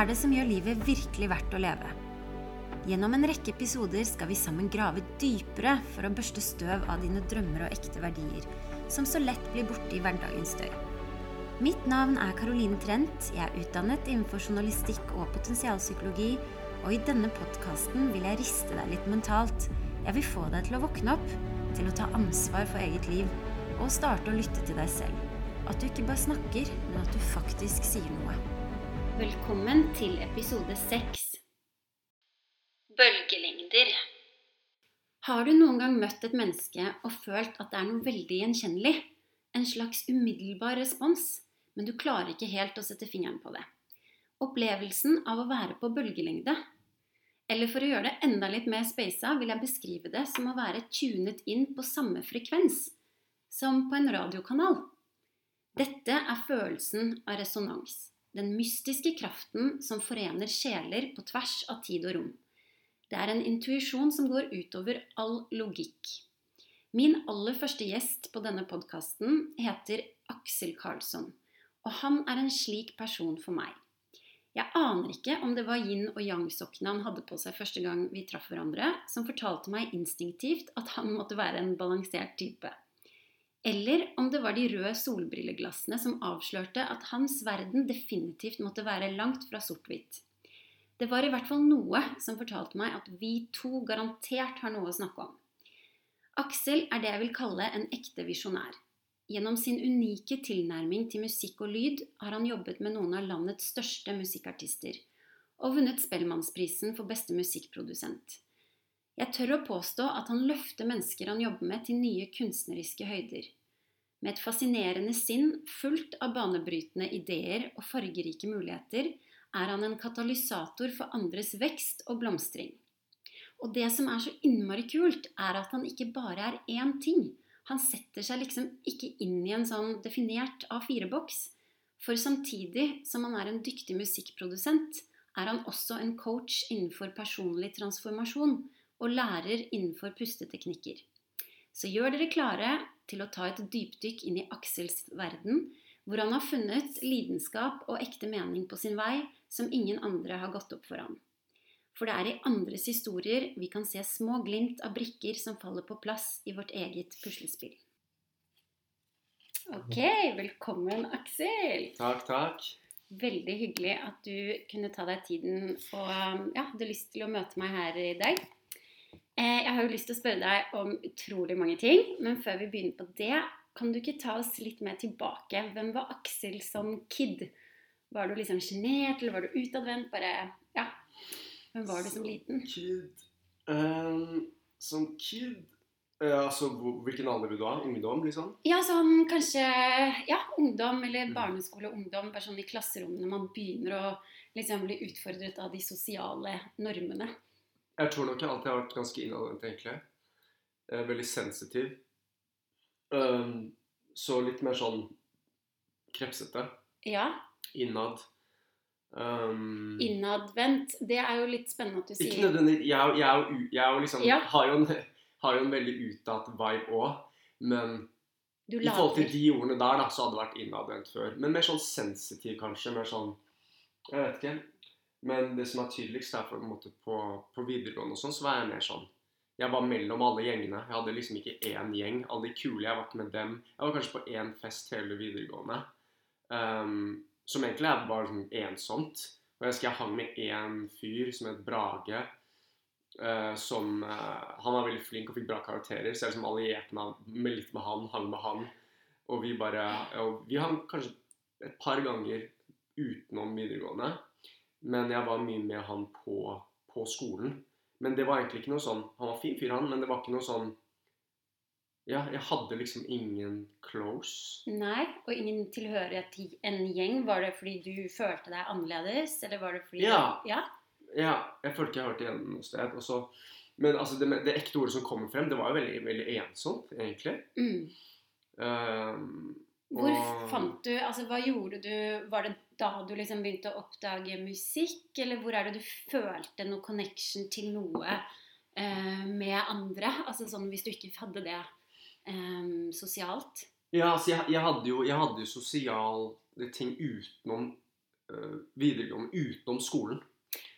er det som gjør livet virkelig verdt å leve? Gjennom en rekke episoder skal vi sammen grave dypere for å børste støv av dine drømmer og ekte verdier, som så lett blir borte i hverdagens støy. Mitt navn er Caroline Trent. Jeg er utdannet innenfor journalistikk og potensialpsykologi, og i denne podkasten vil jeg riste deg litt mentalt. Jeg vil få deg til å våkne opp, til å ta ansvar for eget liv, og starte å lytte til deg selv. At du ikke bare snakker, men at du faktisk sier noe. Velkommen til episode seks. Bølgelengder. Har du noen gang møtt et menneske og følt at det er noe veldig gjenkjennelig? En slags umiddelbar respons, men du klarer ikke helt å sette fingeren på det. Opplevelsen av å være på bølgelengde. Eller for å gjøre det enda litt mer speisa, vil jeg beskrive det som å være tunet inn på samme frekvens som på en radiokanal. Dette er følelsen av resonans. Den mystiske kraften som forener sjeler på tvers av tid og rom. Det er en intuisjon som går utover all logikk. Min aller første gjest på denne podkasten heter Aksel Karlsson, og han er en slik person for meg. Jeg aner ikke om det var yin og yang-sokkene han hadde på seg første gang vi traff hverandre, som fortalte meg instinktivt at han måtte være en balansert type. Eller om det var de røde solbrilleglassene som avslørte at hans verden definitivt måtte være langt fra sort-hvitt. Det var i hvert fall noe som fortalte meg at vi to garantert har noe å snakke om. Aksel er det jeg vil kalle en ekte visjonær. Gjennom sin unike tilnærming til musikk og lyd har han jobbet med noen av landets største musikkartister, og vunnet Spellemannsprisen for beste musikkprodusent. Jeg tør å påstå at han løfter mennesker han jobber med, til nye kunstneriske høyder. Med et fascinerende sinn fullt av banebrytende ideer og fargerike muligheter er han en katalysator for andres vekst og blomstring. Og det som er så innmari kult, er at han ikke bare er én ting. Han setter seg liksom ikke inn i en sånn definert A4-boks. For samtidig som han er en dyktig musikkprodusent, er han også en coach innenfor personlig transformasjon og lærer innenfor pusteteknikker. Så gjør dere klare til å ta et dypdykk inn i Aksels verden, hvor han har funnet lidenskap og ekte mening på sin vei som ingen andre har gått opp for ham. For det er i andres historier vi kan se små glimt av brikker som faller på plass i vårt eget puslespill. Ok, velkommen, Aksel. Takk, takk. Veldig hyggelig at du kunne ta deg tiden og ja, hadde lyst til å møte meg her i dag. Eh, jeg har jo lyst til å spørre deg om utrolig mange ting, men før vi begynner på det, kan du ikke ta oss litt mer tilbake? Hvem var Aksel som kid? Var du liksom sjenert, eller var du utadvendt? Bare Ja. Hvem var du som liten? Kid um, Som kid uh, Altså hvilken alder vil du ha? Ungdom, liksom? Ja, sånn kanskje Ja, ungdom eller barneskole-ungdom. Bare sånn i klasserommene man begynner å liksom bli utfordret av de sosiale normene. Jeg tror nok jeg alltid har vært ganske innadvendt, egentlig. Eh, veldig sensitiv. Um, så litt mer sånn krepsete. Ja. Innad. Um, Innadvendt. Det er jo litt spennende at du sier Ikke nødvendig Jeg, jeg, jeg liksom, Ja. har, jo en, har jo en veldig utdatt vibe òg, men Du i forhold til de ordene der, da, så hadde det vært innadvendt før. Men mer sånn sensitiv, kanskje. Mer sånn Jeg vet ikke. Men det som er tydeligst, er på på, på videregående og sånn, så var jeg mer sånn Jeg var mellom alle gjengene. Jeg hadde liksom ikke én gjeng. Alle de kule, jeg var med dem. Jeg var kanskje på én fest hele videregående. Um, som egentlig er bare sånn ensomt. Og jeg husker jeg hang med én fyr som het Brage. Uh, som uh, Han var veldig flink og fikk bra karakterer, så jeg liksom allierte meg med, litt med han, hang med han. Og vi bare og Vi hang kanskje et par ganger utenom videregående. Men jeg var mye med han på, på skolen. Men det var egentlig ikke noe sånn Han var fin fyr, han, men det var ikke noe sånn Ja, jeg hadde liksom ingen close. Nei, og ingen tilhørighet til en gjeng. Var det fordi du følte deg annerledes, eller var det fordi Ja. ja? Ja, jeg følte ikke jeg hørte igjen noe sted. Og så, men altså, det, det ekte ordet som kommer frem, det var jo veldig, veldig ensomt, egentlig. Mm. Um, Hvor fant du Altså, hva gjorde du Var det da du liksom begynte å oppdage musikk, eller hvor er det du følte noe connection til noe eh, med andre? Altså sånn hvis du ikke hadde det eh, sosialt? Ja, altså, jeg, jeg hadde jo jeg hadde jo sosiale ting utenom øh, videregående utenom skolen.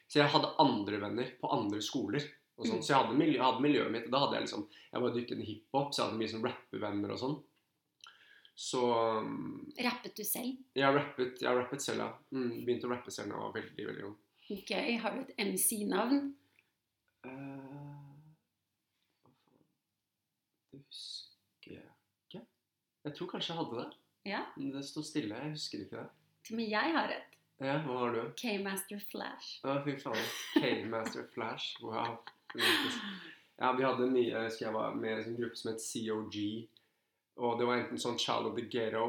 Så jeg hadde andre venner på andre skoler. Sånn. Mm. Så jeg hadde, miljø, jeg hadde miljøet mitt. og Da hadde jeg liksom Jeg var i hiphop, så jeg hadde mye sånn rappevenner og sånn. Så um, Rappet du selv? jeg rappet, jeg rappet selv, ja. Mm, begynte å rappe selv da jeg var veldig, veldig ung. Gøy. Har du et MC-navn? Uh. Det husker jeg ikke. Jeg tror kanskje jeg hadde det. Ja. Men det sto stille. Jeg husker ikke det. Til og med jeg har et. Ja, hva har du? K-Master Flash. Å, fy faen. K-Master Flash. Wow. Ja, vi hadde en ny Jeg husker jeg var med i en gruppe som het COG. Og det var enten sånn Child of the Ghetto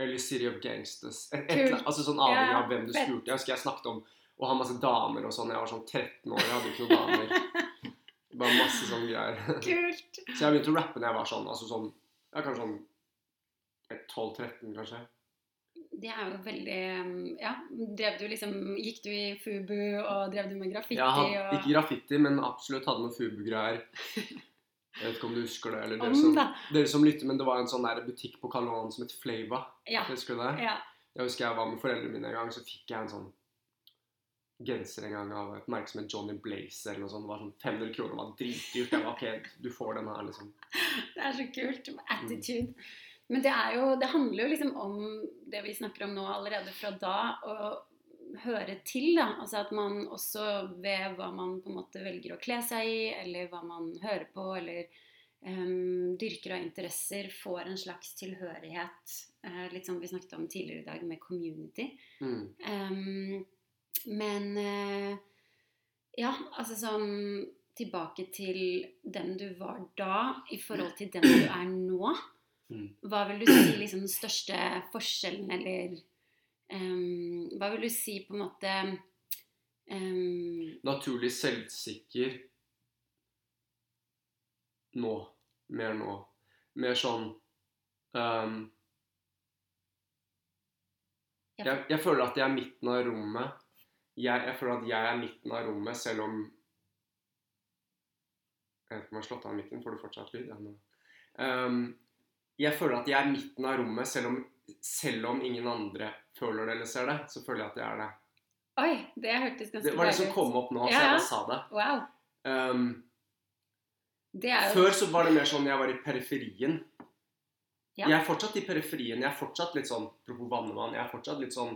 eller City of Gangsters. Et, et, Kult. altså sånn avhengig av hvem du spurte. Jeg husker jeg snakket om å ha masse damer og sånn. Jeg var sånn 13 år, jeg hadde ikke noen damer. Bare masse sånne greier. Kult. Så jeg begynte å rappe når jeg var sånn, altså sånn Ja, kanskje sånn 12-13, kanskje. Det er jo veldig Ja. Drev du liksom Gikk du i Fubu, og drev du med graffiti hadde, og ikke graffiti, men absolutt hadde noen Fubu-greier. Jeg vet ikke om du husker det, eller dere Om, som, dere som lytter, men det var en sånn der butikk på Karl Johan som het Flava. Ja. Husker du det? ja. Jeg husker jeg var med foreldrene mine en gang, så fikk jeg en sånn genser en gang av et merke som het Johnny Blazer eller noe sånt. Det var sånn 500 kroner, det var dritdyrt. Jeg var ok, du får den her, liksom. Det er så kult. Attitude. Men det er jo Det handler jo liksom om det vi snakker om nå allerede fra da, å høre til, da. Altså at man også ved hva man på en måte velger å kle seg i, eller hva man hører på, eller um, dyrker av interesser, får en slags tilhørighet. Uh, litt som vi snakket om tidligere i dag, med community. Mm. Um, men uh, ja, altså sånn Tilbake til den du var da i forhold til den du er nå. Mm. Hva vil du si liksom den største forskjellen, eller ehm, Hva vil du si på en måte um, Naturlig selvsikker nå. Mer nå. Mer sånn um, jeg, jeg føler at jeg er midten av rommet. Jeg, jeg føler at jeg er midten av rommet, selv om Jeg vet ikke om jeg har slått av mikken. Får du fortsatt lyd? Um. Jeg føler at jeg er midten av rommet, selv om, selv om ingen andre føler det eller ser det. Så føler jeg at jeg er det. Oi, det hørtes ganske bra ut. Det var det som kom opp nå, så jeg sa det. Wow. Um, Det er jo Før så var det mer sånn jeg var i periferien. Ja. Jeg er fortsatt i periferien. Jeg er fortsatt litt sånn Apropos vannemann. Jeg er fortsatt litt sånn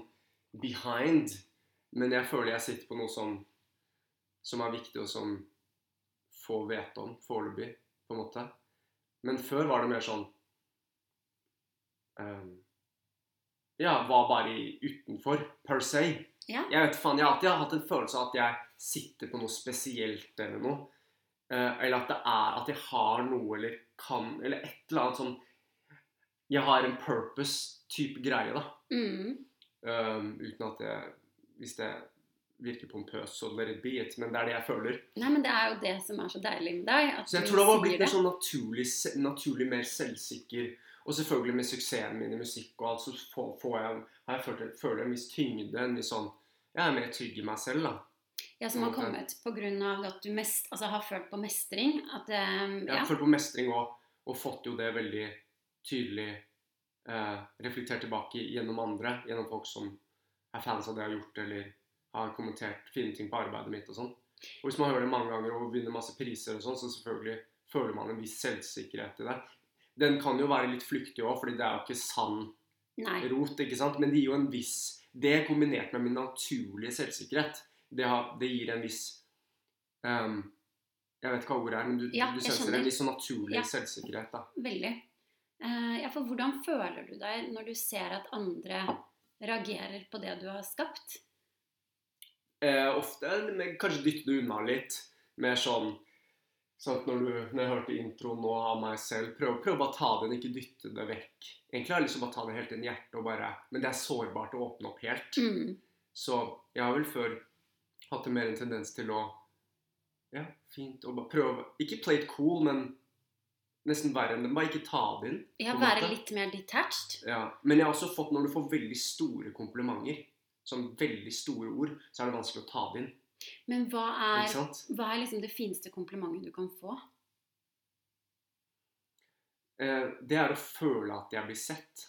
behind. Men jeg føler jeg sitter på noe som som er viktig, og som få vet om foreløpig, på en måte. Men før var det mer sånn ehm, Ja, var bare utenfor, per se. Ja. Jeg vet faen, jeg har alltid hatt en følelse av at jeg sitter på noe spesielt eller noe. Eh, eller at det er at jeg har noe eller kan Eller et eller annet sånn Jeg har en purpose-type greie, da. mm, Um, uten at jeg Hvis det virker pompøst, så let it be it. Men det er det jeg føler. Nei, men det er jo det som er så deilig med deg. Så jeg du tror det var blitt en sånn naturlig, naturlig mer selvsikker. Og selvfølgelig med suksessen min i musikk og alt, så får, får jeg, har jeg følt, føler en viss tyngde. En viss sånn Jeg er mer trygg i meg selv, da. Ja, som har kommet av at du mest, altså, har følt på mestring. At eh, Jeg har følt på mestring og, og fått jo det veldig tydelig eh, reflektert tilbake gjennom andre. Gjennom folk som er fans av det jeg har gjort, eller har kommentert fine ting på arbeidet mitt og sånn. Og hvis man hører det mange ganger og vinner masse priser og sånn, så selvfølgelig føler man en viss selvsikkerhet i det. Den kan jo være litt flyktig òg, fordi det er jo ikke sann rot, ikke sant? Men det gir jo en viss Det kombinert med min naturlige selvsikkerhet, det, har, det gir en viss um, Jeg vet ikke hva ordet er, men du, Ja, du senser en viss sånn naturlig Ja. selvsikkerhet, da. Veldig. Uh, ja, for hvordan føler du deg når du ser at andre reagerer på det du har skapt? Uh, ofte men kanskje dytte det unna litt. Mer sånn sånn at når, du, når jeg hørte introen nå av meg selv, prøv, prøv bare å ta den, ikke dytte det vekk. Egentlig har jeg lyst til å bare ta det helt inn i hjertet, og bare, men det er sårbart å åpne opp helt. Mm. Så jeg har vel før hatt mer en tendens til å Ja, fint. Og bare prøve Ikke play it cool, men nesten verre enn det. Bare ikke ta det inn. Ja, være litt mer detached. Ja. Men jeg har også fått når du får veldig store komplimenter, sånn veldig store ord, så er det vanskelig å ta det inn. Men hva er, hva er liksom det fineste komplimentet du kan få? Eh, det er å føle at jeg blir sett.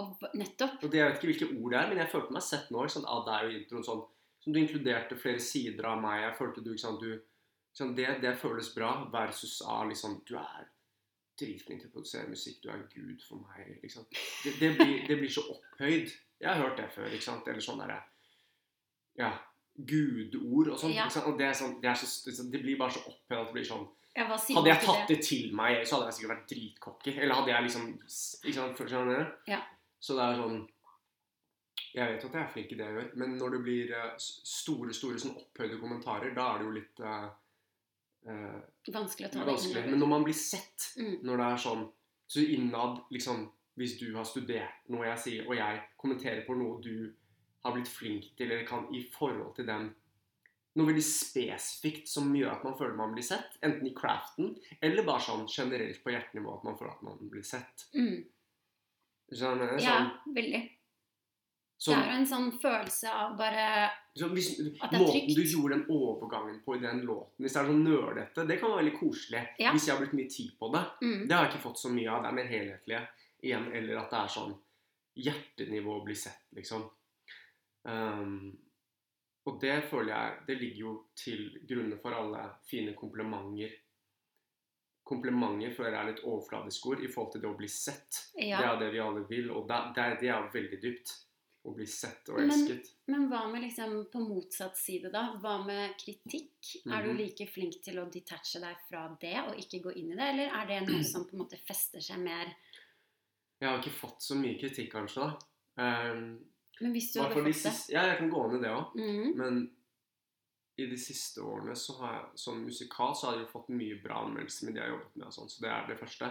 Og nettopp. Og det, Jeg vet ikke hvilke ord det er, men jeg følte meg sett nå. Sånn. Ah, det er jo introen sånn som Du inkluderte flere sider av meg. Jeg følte du, ikke sant, du sånn, det, det føles bra versus ah, liksom Du er dritflink til å produsere musikk. Du er gud for meg. Liksom. Det, det, blir, det blir så opphøyd. Jeg har hørt det før. ikke sant? Eller sånn derre Ja. Gudord og sånn. Ja. Og det, er sånn, det, så, det blir bare så opphøyd at det blir sånn Ja, Hadde jeg tatt det til meg, så hadde jeg sikkert vært dritcocky. Eller hadde jeg liksom ikke sant, skjønner du? Ja. Så det er sånn Jeg vet at jeg er flink i det jeg gjør, men når det blir eh, store store sånn opphøyde kommentarer, da er det jo litt uh, eh, Vanskelig å ta det inn Men når man blir sett, Mm. når det er sånn Så innad, liksom Hvis du har studert noe jeg sier, og jeg kommenterer på noe du har blitt flink til, eller kan i forhold til den Noe veldig spesifikt som gjør at man føler man blir sett, enten i craften eller bare sånn generelt på hjertenivå at man føler at man blir sett. Mm. Sånn, hva? Ja, Sånn, veldig. sånn, Det er jo en sånn følelse av bare hvis, At det er trygt. måten du gjorde den overgangen på i den låten Hvis det er sånn nølete, det kan være veldig koselig. Ja. Hvis jeg har brukt mye tid på det. mm. Det har jeg ikke fått så mye av. Det er mer helhetlige igjen. Eller at det er sånn hjertenivå blir sett, liksom. Um, og det føler jeg Det ligger jo til grunne for alle fine komplimenter. Komplimenter føler jeg er litt overfladisk ord i forhold til det å bli sett. Ja. Det er det vi alle vil, og det, det, er- det er jo veldig dypt. Å bli sett og elsket. Men hva med liksom på motsatt side, da? Hva med kritikk? Er du Mhm. like flink til å detache deg fra det og ikke gå inn i det, eller er det noe som på en måte fester seg mer Jeg har ikke fått så mye kritikk, kanskje. da. Um, Men hvis du hadde fått det siste, ja, jeg kan gå i det òg. Mm. Men i de siste årene så har jeg, som musikal så har jeg jo fått mye bra anmeldelser med de jeg har jobbet med. og sånn, så det er det første.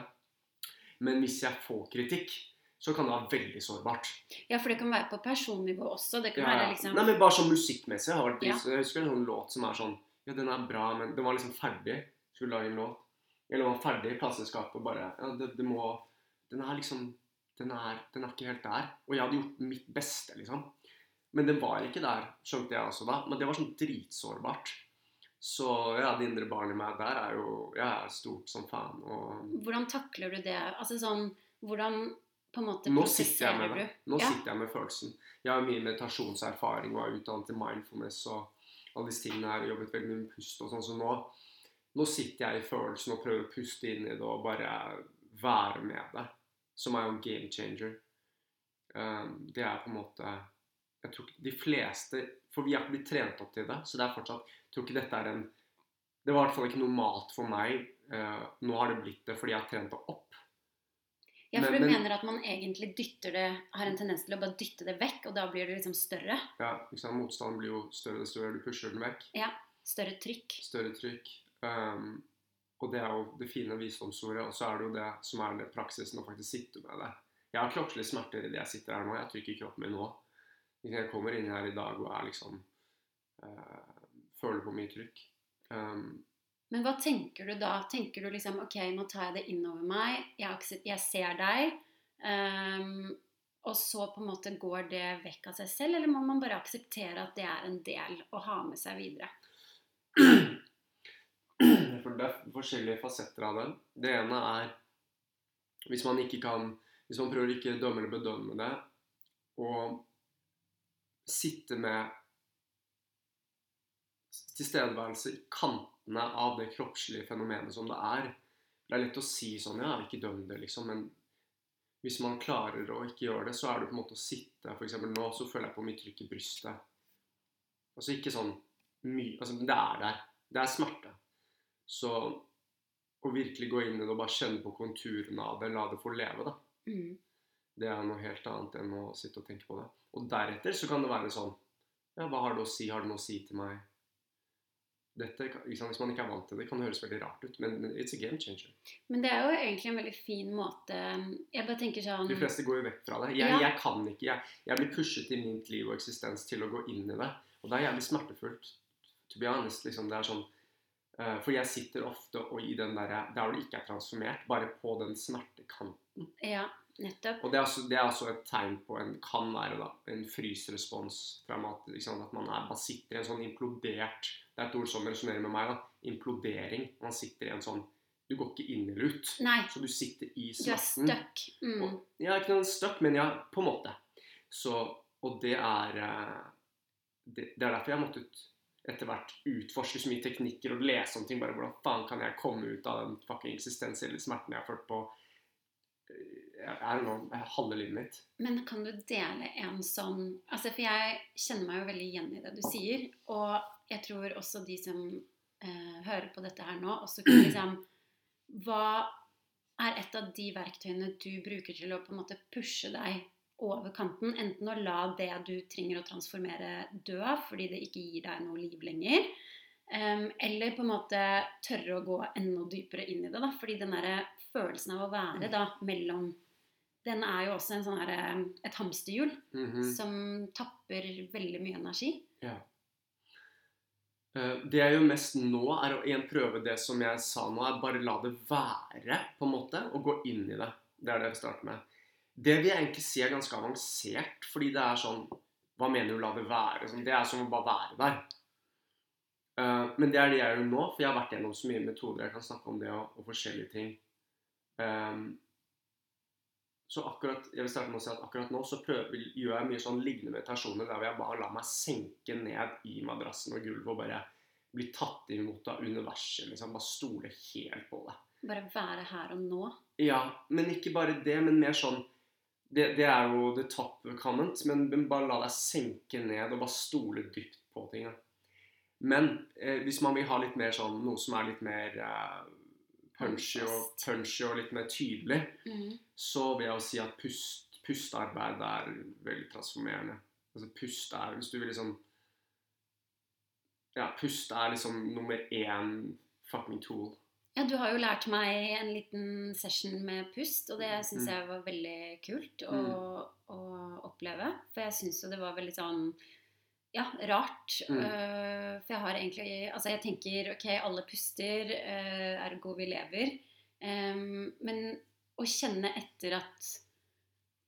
Men hvis jeg får kritikk, så kan det være veldig sårbart. Ja, for det kan være på personnivå også. Det kan Ja, ja. være liksom Nei, men bare sånn musikkmessig har vært Ja. drit- Jeg husker en sånn låt som er sånn Ja, den er bra, men den var liksom ferdig. Skulle lage en låt. Eller den var ferdig i plateselskapet bare Ja, det, det må Den er liksom den er, den er ikke helt der. Og jeg hadde gjort mitt beste, liksom. Men den var ikke der, skjønte jeg også da. Men det var sånn dritsårbart. Så ja, det indre barnet i meg der er jo Jeg er stort som faen. Og Hvordan takler du det? Altså sånn Hvordan på en måte Nå sitter jeg med det. Nå Ja. sitter jeg med følelsen. Jeg har mye meditasjonserfaring og er utdannet i mindfulness og alle disse tingene her. Jobbet veldig mye med pust og sånn, så nå, nå sitter jeg i følelsen og prøver å puste inn i det og bare være med det. Som er jo en game changer. Um, det er på en måte Jeg tror ikke de fleste For vi har ikke blitt trent opp til det, så det er fortsatt Jeg tror ikke dette er en Det var i hvert fall ikke normalt for meg. Uh, nå har det blitt det fordi jeg har trent det opp. Ja, for Men- du men- mener at man egentlig dytter det Har en tendens til å bare dytte det vekk, og da blir det liksom større? Ja, liksom. Motstanden blir jo større desto mer du pusher den vekk. Ja, Større trykk? Større trykk. Um, og det er jo det fine visdomsordet, og så er det jo det som er det praksisen å faktisk sitte med det. Jeg har kroppslige smerter i det jeg sitter her nå. Jeg trykker kroppen min nå. Jeg kommer inn her i dag og er liksom øh, Føler på mye trykk. Um, Men hva tenker du da? Tenker du liksom Ok, nå tar jeg det innover meg. Jeg, jeg ser deg. Um, og så på en måte går det vekk av seg selv, eller må man bare akseptere at det er en del å ha med seg videre? For det er forskjellige fasetter av det. Det ene er hvis man ikke kan Hvis man prøver ikke dømme eller bedømme det, og sitte med tilstedeværelse i kantene av det kroppslige fenomenet som det er. Det er lett å si sånn Ja, ikke døm det, liksom. Men hvis man klarer å ikke gjøre det, så er det på en måte å sitte eksempel nå så føler jeg på mye trykk i brystet. Altså ikke sånn mye Altså, det er der. Det er smerte. Så å virkelig gå inn i det og bare kjenne på konturene av det, la det få leve, da. Mm. Det er noe helt annet enn å sitte og tenke på det. Og deretter så kan det være sånn Ja, hva har det å si? Har det noe å si til meg? Dette, liksom, Hvis man ikke er vant til det, kan det høres veldig rart ut, men it's a game changer. Men det er jo egentlig en veldig fin måte Jeg bare tenker sånn De fleste går jo vekk fra det. Jeg, Ja. jeg kan ikke. Jeg, jeg blir pushet i mitt liv og eksistens til å gå inn i det. Og det er jævlig smertefullt. To be honest, liksom, det er sånn For jeg sitter ofte og i den der, Der hvor det ikke er transformert, bare på den smertekanten. Ja, nettopp. Og det er, altså, det er også et tegn på en kan være da, en frysrespons. Fra ikke liksom, At man er, bare sitter i en sånn implodert Det er et ord som resonnerer med meg. da, Implodering. Man sitter i en sånn Du går ikke inn eller ut. Nei, Så du sitter i smerten. du er stuck. Mm. Og, ja, ikke noe stuck, men ja, på en måte. Så, og det er eh, det, det er derfor jeg har måttet etter hvert utforske så mye teknikker og lese om ting. Bare hvordan faen kan jeg komme ut av den fucking eksistensielle smerten jeg har følt på eh, jeg er halve livet mitt. Men kan du dele en sånn altså For jeg kjenner meg jo veldig igjen i det du sier. Og jeg tror også de som eh, hører på dette her nå, også kan liksom Hva er et av de verktøyene du bruker til å på en måte pushe deg over kanten? Enten å la det du trenger å transformere, dø fordi det ikke gir deg noe liv lenger. em, eller på en måte tørre å gå enda dypere inn i det. da, fordi den der følelsen av å være da mellom den er jo også en sånn eh, et hamsterhjul Mhm. som tapper veldig mye energi. Ja. Eh, Det jeg gjør mest nå, er å igjen prøve det som jeg sa nå, er bare la det være, på en måte, og gå inn i det. Det er det jeg starter med. Det vil jeg egentlig si er ganske avansert, fordi det er sånn Hva mener du la det være? Sånn, det er som å bare være der. Eh, men det er det jeg gjør nå, for jeg har vært gjennom så mye metoder. Jeg kan snakke om det og, og forskjellige ting. Um, så akkurat, jeg vil starte med å si at akkurat nå så prøver, gjør jeg mye sånn lignende meditasjoner der jeg bare lar meg senke ned i madrassen og gulvet og bare bli tatt imot av universet. liksom Bare stole helt på det. Bare være her og nå. Ja, men ikke bare det, men mer sånn Det, det er jo the top comment, men, men bare la deg senke ned og bare stole dypt på ting. Men eh, hvis man vil ha litt mer sånn noe som er litt mer eh, punchy, og, punchy og litt mer tydelig, Mm. så vil jeg jo si at pust, pustearbeid er veldig transformerende. Altså pust er Hvis du vil liksom Ja, pust er liksom nummer én fucking tool. Ja, du har jo lært meg en liten session med pust, og det syns Mm. jeg var veldig kult å, å oppleve. For jeg syns jo det var veldig sånn ja, rart. Mm. Uh, for jeg har egentlig Altså, jeg tenker ok, alle puster, uh, ergo vi lever. Um, men å kjenne etter at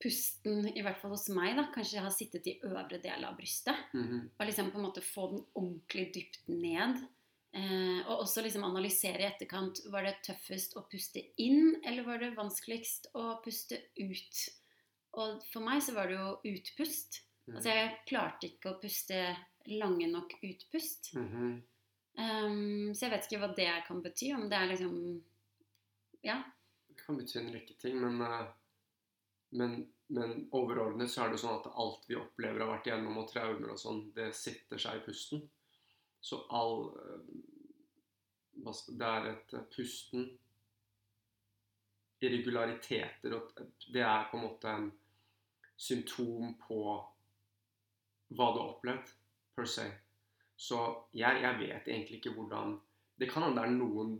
pusten, i hvert fall hos meg, da, kanskje har sittet i øvre del av brystet. Mhm. Og liksom på en måte få den ordentlig dypt ned. Eh, og også liksom analysere i etterkant. Var det tøffest å puste inn, eller var det vanskeligst å puste ut? Og for meg så var det jo utpust. Mhm. Altså jeg klarte ikke å puste lange nok utpust. Mhm. Um, så jeg vet ikke hva det kan bety. Om det er liksom Ja. Det kan bety en rekke ting, men, eh, men, men overordnet så er det sånn at alt vi opplever har vært igjennom, og traumer og sånn, det sitter seg i pusten. Så all eh, Det er et eh, pusten Irregulariteter og Det er på en måte en symptom på hva du har opplevd, per se. Så jeg, jeg vet egentlig ikke hvordan Det kan hende det er noen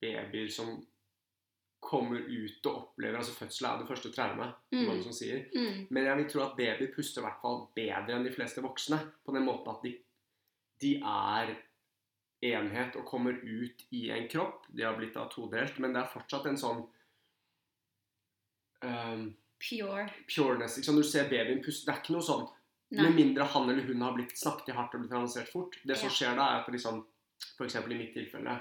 babyer som kommer ut og opplever Altså fødsel er det første traumet, mm. mange som sier. Mm. Men jeg vil tro at babyer puster i hvert fall bedre enn de fleste voksne. På den måten at de, de er enhet og kommer ut i en kropp. De har blitt da todelt, men det er fortsatt en sånn um, Pure. pureness. Ikke sant? Når du ser babyen puste, det er ikke noe sånn Nei. med mindre han eller hun har blitt snakket i hardt og blitt analysert fort. Det som Ja. skjer da, er at liksom, eksempel i mitt tilfelle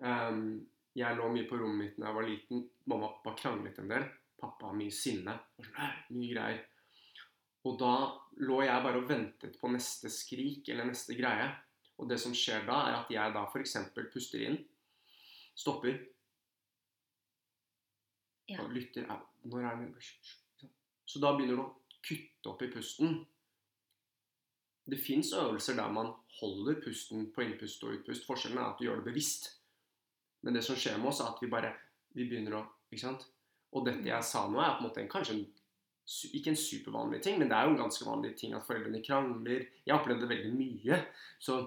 um, Jeg lå mye på rommet mitt da jeg var liten. Mamma og pappa kranglet en del. Pappa har mye sinne. sånn, Mye greier. Og da lå jeg bare og ventet på neste skrik eller neste greie. Og det som skjer da, er at jeg da f.eks. puster inn, stopper Ja. og lytter «Au, Når er det Så da begynner du å kutte opp i pusten. Det fins øvelser der man holder pusten på innpust og utpust. Forskjellen er at du gjør det bevisst. Men det som skjer med oss, er at vi bare vi begynner å ikke sant? Og dette jeg sa nå, er på en måte en, kanskje en, ikke en supervanlig ting, men det er jo en ganske vanlig ting at foreldrene krangler. Jeg opplevde det veldig mye. Så,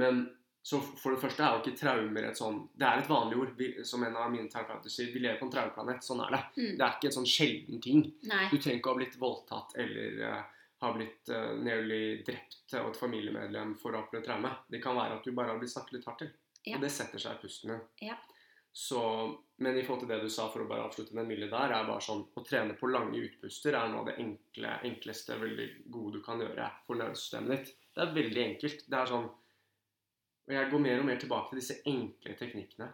men så for det første er jo ikke traumer et sånn Det er et vanlig ord. Vi, som en av mine terapeuter sier, vi lever på en traumeplanet. Sånn er det. Mm. Det er ikke en sånn sjelden ting. Nei. Du trenger ikke å ha blitt voldtatt eller uh, ha blitt uh, nearly drept av et familiemedlem for å oppleve traume. Det kan være at du bare har blitt snakket litt hardt til. Ja. Og det setter seg i pusten din. Ja. Så, men i forhold til det du sa, for å bare avslutte den milde der, er bare sånn å trene på lange utpuster er noe av det enkle, enkleste, veldig gode du kan gjøre for nervesystemet ditt. Det er veldig enkelt. Det er sånn Og jeg går mer og mer tilbake til disse enkle teknikkene.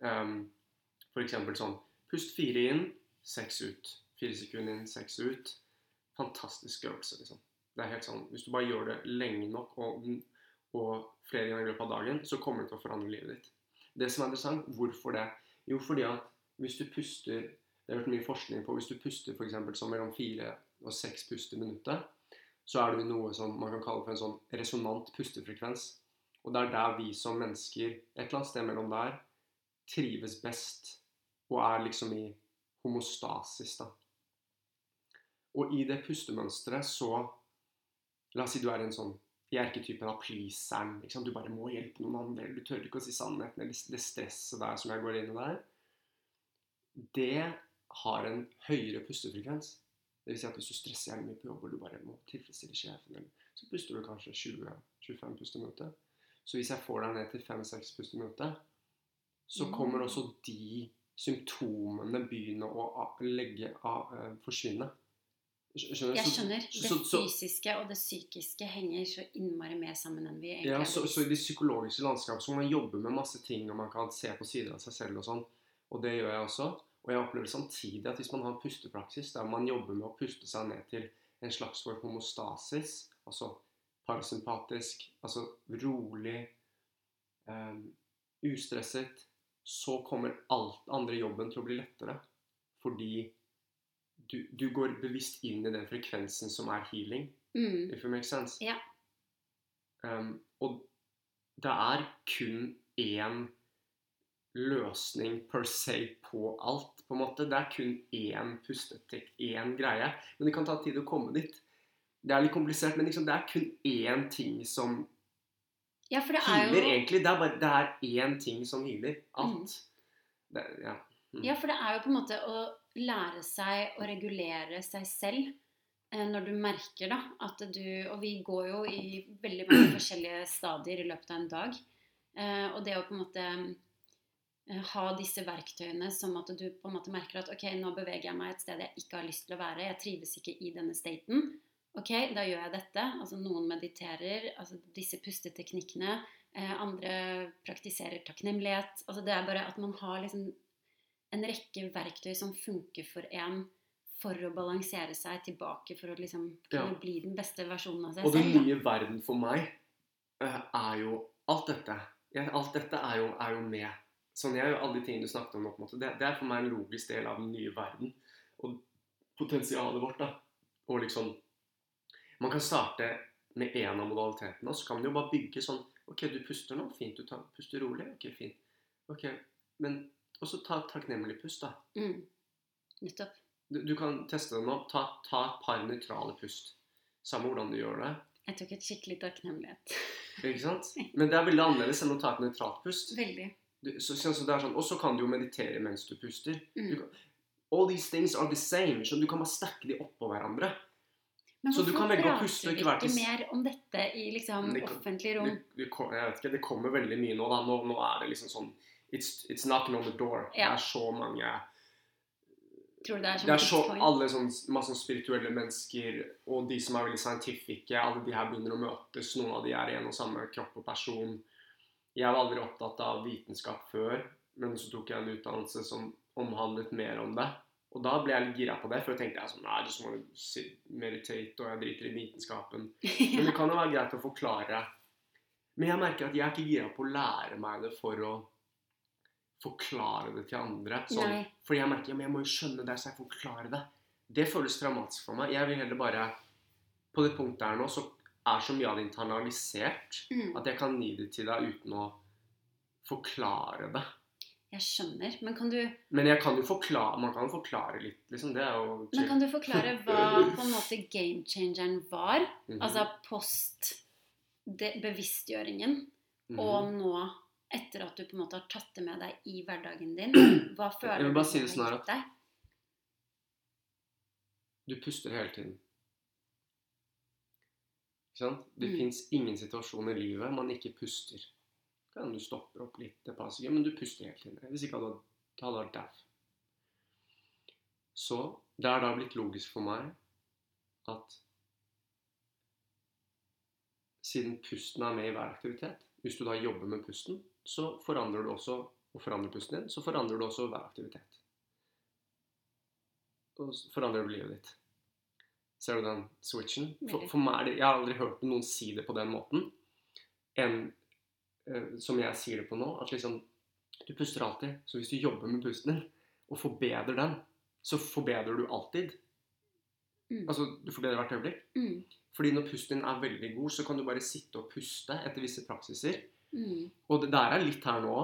Um, for eksempel sånn Pust fire inn, seks ut. Fire sekunder inn, seks ut. Fantastisk øvelse, liksom. Det er helt sånn, Hvis du bare gjør det lenge nok og, og flere ganger i løpet av dagen, så kommer det til å forandre livet ditt. Det som er interessant, hvorfor det? Jo, fordi at hvis du puster Det har vært mye forskning på hvis du puster eksempel, sånn mellom fire og seks pust i minuttet, så er det noe som man kan kalle for en sånn resonant pustefrekvens. Og det er der vi som mennesker, et eller annet sted mellom der, trives best og er liksom i homostasis, da. Og i det pustemønsteret så La oss si du er i en sånn i typen av pleaseren. Liksom. Du bare må hjelpe noen andre, du tør ikke å si sannheten, eller det stresset der som jeg går inn i der. Det har en høyere pustefrekvens. Det vil si at hvis du stresser jævlig mye på jobb, og du bare må tilfredsstille sjefen, din, så puster du kanskje 20-25 pust i minuttet. Så hvis jeg får deg ned til 5-6 pust i minuttet, så kommer Mm. også de symptomene begynne å legge eh, forsvinne. Skj- Skjønner? Jeg skjønner. så- Det så- så- fysiske og det psykiske henger så innmari mer sammen enn vi egentlig Ja, så, så i det psykologiske landskapet så må man jobbe med masse ting, og man kan se på sider av seg selv og sånn. Og det gjør jeg også. Og jeg opplever samtidig at hvis man har en pustepraksis der man jobber med å puste seg ned til en slags for homostasis, altså parasympatisk, altså rolig, eh, ustresset, så kommer alt andre jobben til å bli lettere. Fordi du, du går bevisst inn i den frekvensen som er healing. Mm. If it makes sense. Ja. Um, og det er kun én løsning per se på alt, på en måte. Det er kun én pusteteknikk, én greie. Men det kan ta tid å komme dit. Det er litt komplisert, men liksom, det er kun én ting som ja, for det er healer, jo egentlig. Det er bare det er én ting som healer. Alt. Det, ja. Mm. Ja, for det er jo på en måte å lære seg å regulere seg selv eh, når du merker da at du Og vi går jo i veldig mange forskjellige stadier i løpet av en dag. Eh, og det å på en måte eh, ha disse verktøyene som at du på en måte merker at ok, nå beveger jeg meg et sted jeg ikke har lyst til å være. Jeg trives ikke i denne staten. Ok, da gjør jeg dette. Altså Noen mediterer, altså disse pusteteknikkene. Andre praktiserer takknemlighet. Altså Det er bare at man har liksom en rekke verktøy som funker for en for å balansere seg tilbake for å liksom kunne Ja. bli den beste versjonen av seg Og den selv. da. nye verden for meg eh, er jo alt dette. Alt dette er jo, er jo med. Sånn jeg alle de tingene du snakket om nå, på en måte. Det, det er for meg en logisk del av den nye verden. Og potensialet vårt, da. Og liksom Man kan starte med én av modalitetene, og så kan man jo bare bygge sånn Ok, du puster nå. Fint. Du tar, puster rolig. Ok, fint. Ok, men Og så ta takknemlig pust, da. Mm. Nettopp. Du, du kan teste den opp. Ta, ta et par nøytrale pust. Samme hvordan du gjør det. Jeg tok et skikkelig takknemlighet. Ikke sant? Men det er veldig annerledes enn å ta et nøytralt pust. Veldig. Du, så, så, så det sånn, og så kan du jo meditere mens du puster. Mm. Du kan, all these things are the same. Så du kan bare stakke de oppå hverandre. Men Så du kan velge å puste og ikke være til mer om dette i liksom Det offentlig Det, rom? det, kom- jeg vet ikke, det kommer veldig mye nå. da. Nå, nå er det liksom sånn It's, it's knocking on the door. Det er så mange Tror du det er så, Det er så alle sånn, masse sånn spirituelle mennesker og de som er veldig scientifique, alle de her begynner å møtes. Noen av de er en og samme kropp og person. Jeg var aldri opptatt av vitenskap før, men så tok jeg en utdannelse som omhandlet mer om det. Og da ble jeg litt gira på det, for jeg tenkte jeg sånn, nei, just want to meditate, og jeg driter i vitenskapen. Men det kan jo være greit å forklare. Men jeg merker at jeg er ikke gira på å lære meg det for å forklare det til andre. Sånn, fordi for jeg merker ja, men jeg må jo skjønne det, så jeg forklarer det. Det føles dramatisk for meg. Jeg vil heller bare På det punktet her nå så er så mye av det internalisert Mm, at jeg kan gi det til deg uten å forklare det. jeg skjønner. Men kan, du, Men jeg kan jo forklare, man kan jo forklare litt, liksom. Det er jo men kan du forklare hva på en måte game changeren var? Mhm. Altså post bevisstgjøringen bevisstgjøringen, -hmm. og nå etter at du på en måte har tatt det med deg i hverdagen din. Hva føler du? Jeg vil bare si det sånn her at? Du puster hele tiden. Ikke sant? Det Mm. fins ingen situasjon i livet man ikke puster. Kan du stoppe opp litt det passer ikke, men du puster hele tiden. Hvis ikke hadde du vært daff. Så det er da blitt logisk for meg at siden pusten er med i hver aktivitet Hvis du da jobber med pusten, så forandrer du også og forandrer pusten din, så forandrer du også hver aktivitet. Og forandrer du livet ditt. Ser du den switchen? For, for meg er det, Jeg har aldri hørt noen si det på den måten enn eh, som jeg sier det på nå. At liksom Du puster alltid. Så hvis du jobber med pusten din og forbedrer den, så forbedrer du alltid. Mm. Altså, du forbedrer hvert øyeblikk. Mm. Fordi når pusten din er veldig god, så kan du bare sitte og puste etter visse praksiser. Mm. Og det der er litt her nå.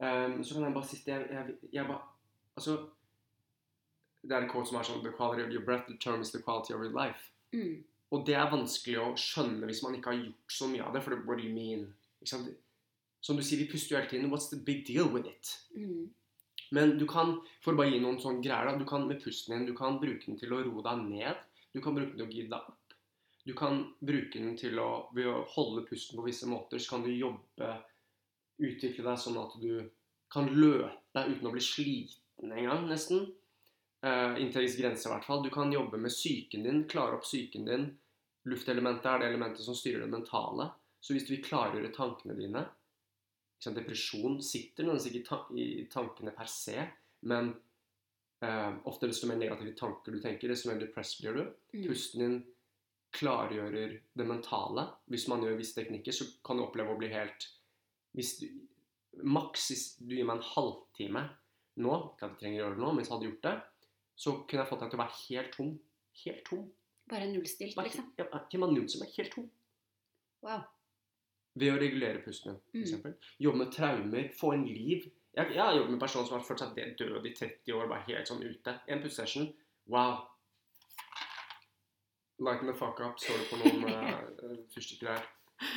Um, så kan jeg bare sitte jeg, jeg, jeg bare, Altså Det er en quote som er sånn The quality of your breath determines the quality of your life. Mm. Og det er vanskelig å skjønne hvis man ikke har gjort så mye av det. For what do you mean? Som du sier, vi puster jo hele tiden. What's the big deal with it? Mm. Men du kan, for å bare gi noen sånne greier, da, du kan med pusten din du kan bruke den til å roe deg ned. Du kan bruke den til å gire deg opp. Du kan bruke den til å Ved å holde pusten på visse måter, så kan du jobbe Utvikle deg sånn at du kan løpe uten å bli sliten engang, nesten. Uh, inntil en viss grense, i hvert fall. Du kan jobbe med psyken din, klare opp psyken din. Luftelementet er det elementet som styrer det mentale. Så hvis du vil klargjøre tankene dine liksom Depresjon sitter nødvendigvis ikke ta- i tankene per se, men uh, ofte desto mer negative tanker du tenker, desto mer depressed blir du. Mm. Pusten din klargjører det mentale. Hvis man gjør visse teknikker, så kan du oppleve å bli helt hvis du, Maks hvis du gir meg en halvtime nå, ikke at jeg trenger å gjøre det nå, men hvis jeg hadde gjort det, så kunne jeg fått deg til å være helt tom. Helt tom. Bare nullstilt, liksom. ja, ikke man null som er helt tom. Wow. Ved å regulere pusten f.eks. Mm. Jobbe med traumer, få en liv. Jeg, jeg har jobbet med personer som har følt seg død død i 30 år, bare helt sånn ute. En pustesession. Wow. Lighten the fuck up, står det på noen uh, fyrstikker.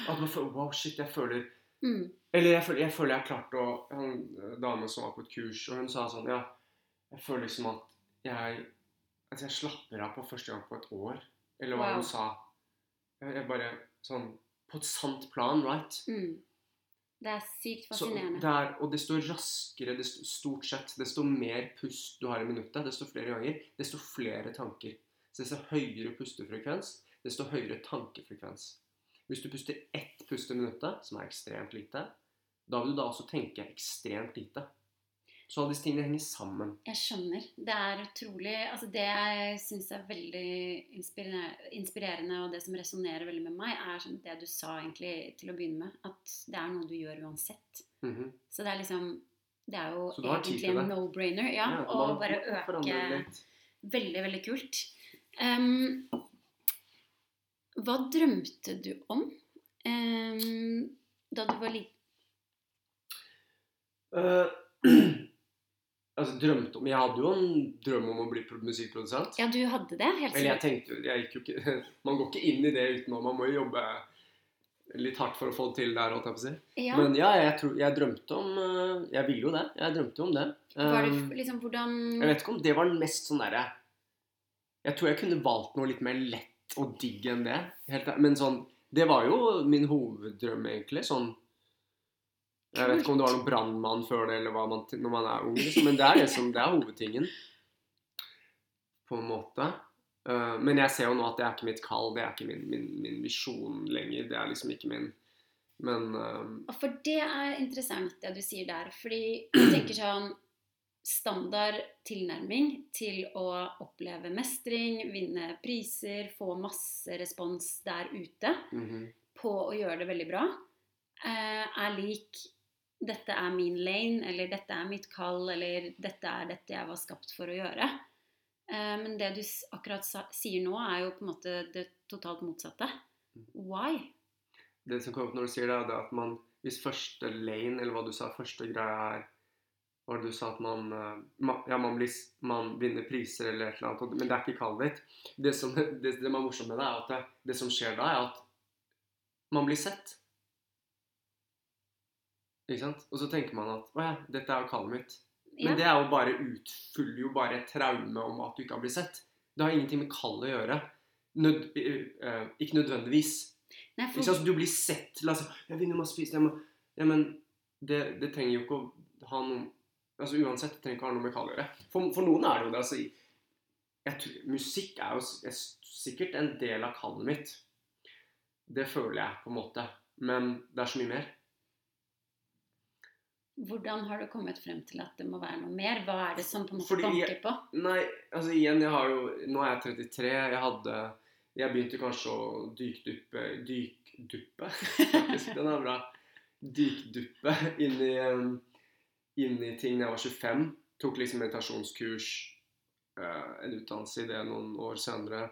At man føler, wow, shit, jeg føler Mm. Eller jeg føler jeg, føler jeg klarte å En eh, dame som var på et kurs, og hun sa sånn Ja, jeg føler liksom at jeg at jeg slapper av på første gang på et år. Eller hva Wow. hun sa. Jeg, jeg bare Sånn På et sant plan, right? Mm. Det er sykt fascinerende. det er, og desto raskere, desto, stort sett, desto mer pust du har i minuttet, desto flere ganger, desto flere tanker. Så desto høyere pustefrekvens, desto høyere tankefrekvens. Hvis du puster ett pust i minuttet, som er ekstremt lite, da vil du da også tenke ekstremt lite. Så alle disse tingene henger sammen. Jeg skjønner. Det er utrolig altså Det jeg syns er veldig inspirerende, og det som resonnerer veldig med meg, er sånn det du sa egentlig til å begynne med. At det er noe du gjør uansett. Mhm. Så det er liksom Det er jo egentlig en no-brainer. Ja, Ja, å bare øke. Veldig, veldig kult. Ehm, hva drømte du om um, da du var liten? Uh, altså, drømte om Jeg hadde jo en drøm om å bli musikkprodusent. Ja, du hadde det? Helt Eller jeg tenkte jeg ikke, Man går ikke inn i det uten at man må jo jobbe litt hardt for å få det til der, holdt jeg på å si. Ja. Men ja, jeg, tro, jeg drømte om eh, Jeg ville jo det. Jeg drømte jo om det. Var det Um, liksom hvordan jeg vet ikke om det var den mest sånn derre Jeg tror jeg kunne valgt noe litt mer lett og digg enn det. Men sånn Det var jo min hoveddrøm, egentlig. Sånn Jeg vet ikke om det var noen brannmann før det, eller hva man, når man er ung, liksom. Men det er liksom Det er hovedtingen. På en måte. Uh, men jeg ser jo nå at det er ikke mitt kall, det er ikke min, min, min visjon lenger. Det er liksom ikke min Men uh... For det er interessant det du sier der. Fordi jeg tenker sånn Standard tilnærming til å oppleve mestring, vinne priser, få masse respons der ute mhm. på å gjøre det veldig bra, eh, er lik 'dette er min lane', eller 'dette er mitt kall', eller 'dette er dette jeg var skapt for å gjøre'. Eh, Men det du akkurat sier nå, er jo på en måte det totalt motsatte. Why? Det som kommer opp når du sier det, er at man Hvis første lane, eller hva du sa, første greia er var det du sa at man eh, Ja, man, blir, man vinner priser eller et eller annet, men det er ikke kallet ditt. Det som, det, det er morsomt med det, er at det, det som skjer da, er at man blir sett. Ikke sant? Og så tenker man at å ja, dette er jo kallet mitt. Men Ja. det er jo bare utfyller jo bare et traume om at du ikke har blitt sett. Det har ingenting med kallet å gjøre. Nød, eh, ikke nødvendigvis. Nei, Ikke sant? Du blir sett La oss si 'Jeg vinner masse. Jeg Ja, men det, det trenger jo ikke å ha noe Altså uansett, det trenger ikke ha noe med kall å gjøre. For, for noen er det jo det. altså jeg tror, Musikk er jo er sikkert en del av kallet mitt. Det føler jeg, på en måte. Men det er så mye mer. Hvordan har du kommet frem til at det må være noe mer? Hva er det som på en måte Fordi banker jeg- på? Nei, altså igjen, jeg har jo Nå er jeg 33. Jeg hadde Jeg begynte kanskje å dykduppe Dykduppe? Faktisk, den er bra. Dykduppe inn i, um, inn i ting da jeg var 25. Tok liksom meditasjonskurs, eh, en utdannelse i det noen år senere.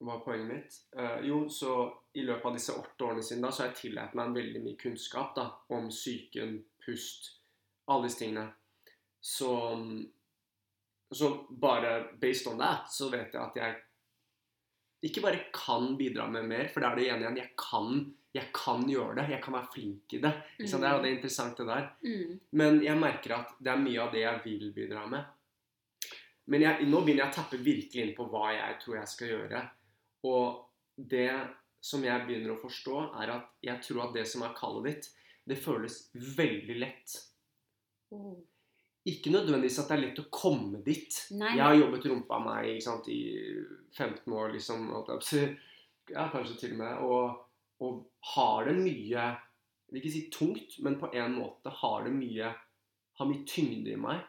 Hva er poenget mitt? Eh, jo, så i løpet av disse åtte årene siden da, så har jeg tillært meg en veldig mye kunnskap da, om psyken, pust, alle disse tingene. Så så bare based on that, så vet jeg at jeg ikke bare kan bidra med mer, for det er det ene igjen. Jeg kan, jeg kan gjøre det. Jeg kan være flink i det. Sant? Det er jo det interessante der. Mm. Men jeg merker at det er mye av det jeg vil bidra med. Men jeg, nå begynner jeg å tappe virkelig inn på hva jeg tror jeg skal gjøre. Og det som jeg begynner å forstå, er at jeg tror at det som er kallet ditt, det føles veldig lett. Oh. Ikke nødvendigvis at det er lett å komme dit. Nei, Jeg har jobbet rumpa meg sant, i 15 år, liksom. Ja, kanskje til og med. Og, og har det mye Jeg vil ikke si tungt, men på en måte har det mye Har mye tyngde i meg.